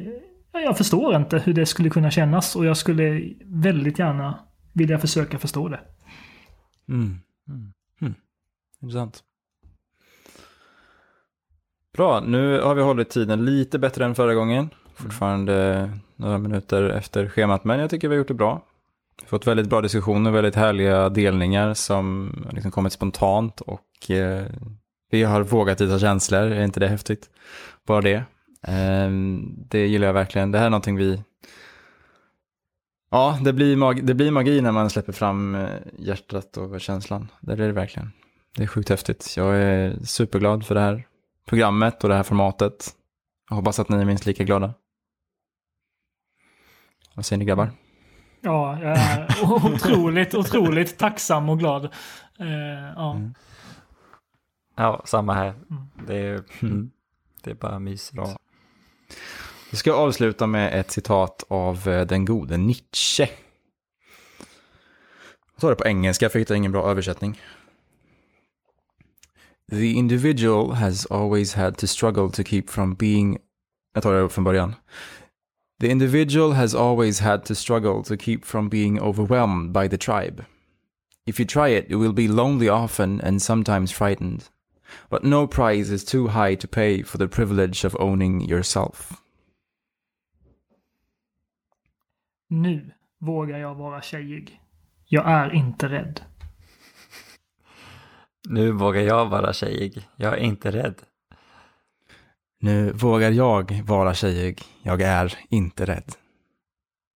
ja, jag förstår inte hur det skulle kunna kännas och jag skulle väldigt gärna vilja försöka förstå det. Mm. Mm. Mm. Intressant. Bra, nu har vi hållit tiden lite bättre än förra gången. Fortfarande några minuter efter schemat, men jag tycker vi har gjort det bra. Vi har fått väldigt bra diskussioner, väldigt härliga delningar som har liksom kommit spontant och eh, vi har vågat visa känslor, är inte det häftigt? Bara det. Eh, det gillar jag verkligen. Det här är någonting vi... Ja, det blir, magi, det blir magi när man släpper fram eh, hjärtat och känslan. Det är det verkligen. Det är sjukt häftigt. Jag är superglad för det här programmet och det här formatet. Jag hoppas att ni är minst lika glada. Vad säger ni grabbar? Ja, jag är otroligt, otroligt tacksam och glad. Eh, ja. Mm. Ja, samma här. Mm. Det är, mm. det är bara mysigt. Bra. Vi ska avsluta med ett citat av eh, den gode Nietzsche. Jag tar det på engelska för jag hittar ingen bra översättning. The individual has always had to struggle to keep from being... Jag tar det från början. The individual has always had to struggle to keep from being overwhelmed by the tribe. If you try it, you will be lonely often and sometimes frightened. But no price is too high to pay for the privilege of owning yourself. Nu vågar jag vara tjejig. Jag är inte rädd. Nu vågar jag vara tjejig. Jag är inte rädd. Nu vågar jag vara tjejig. Jag är inte rädd.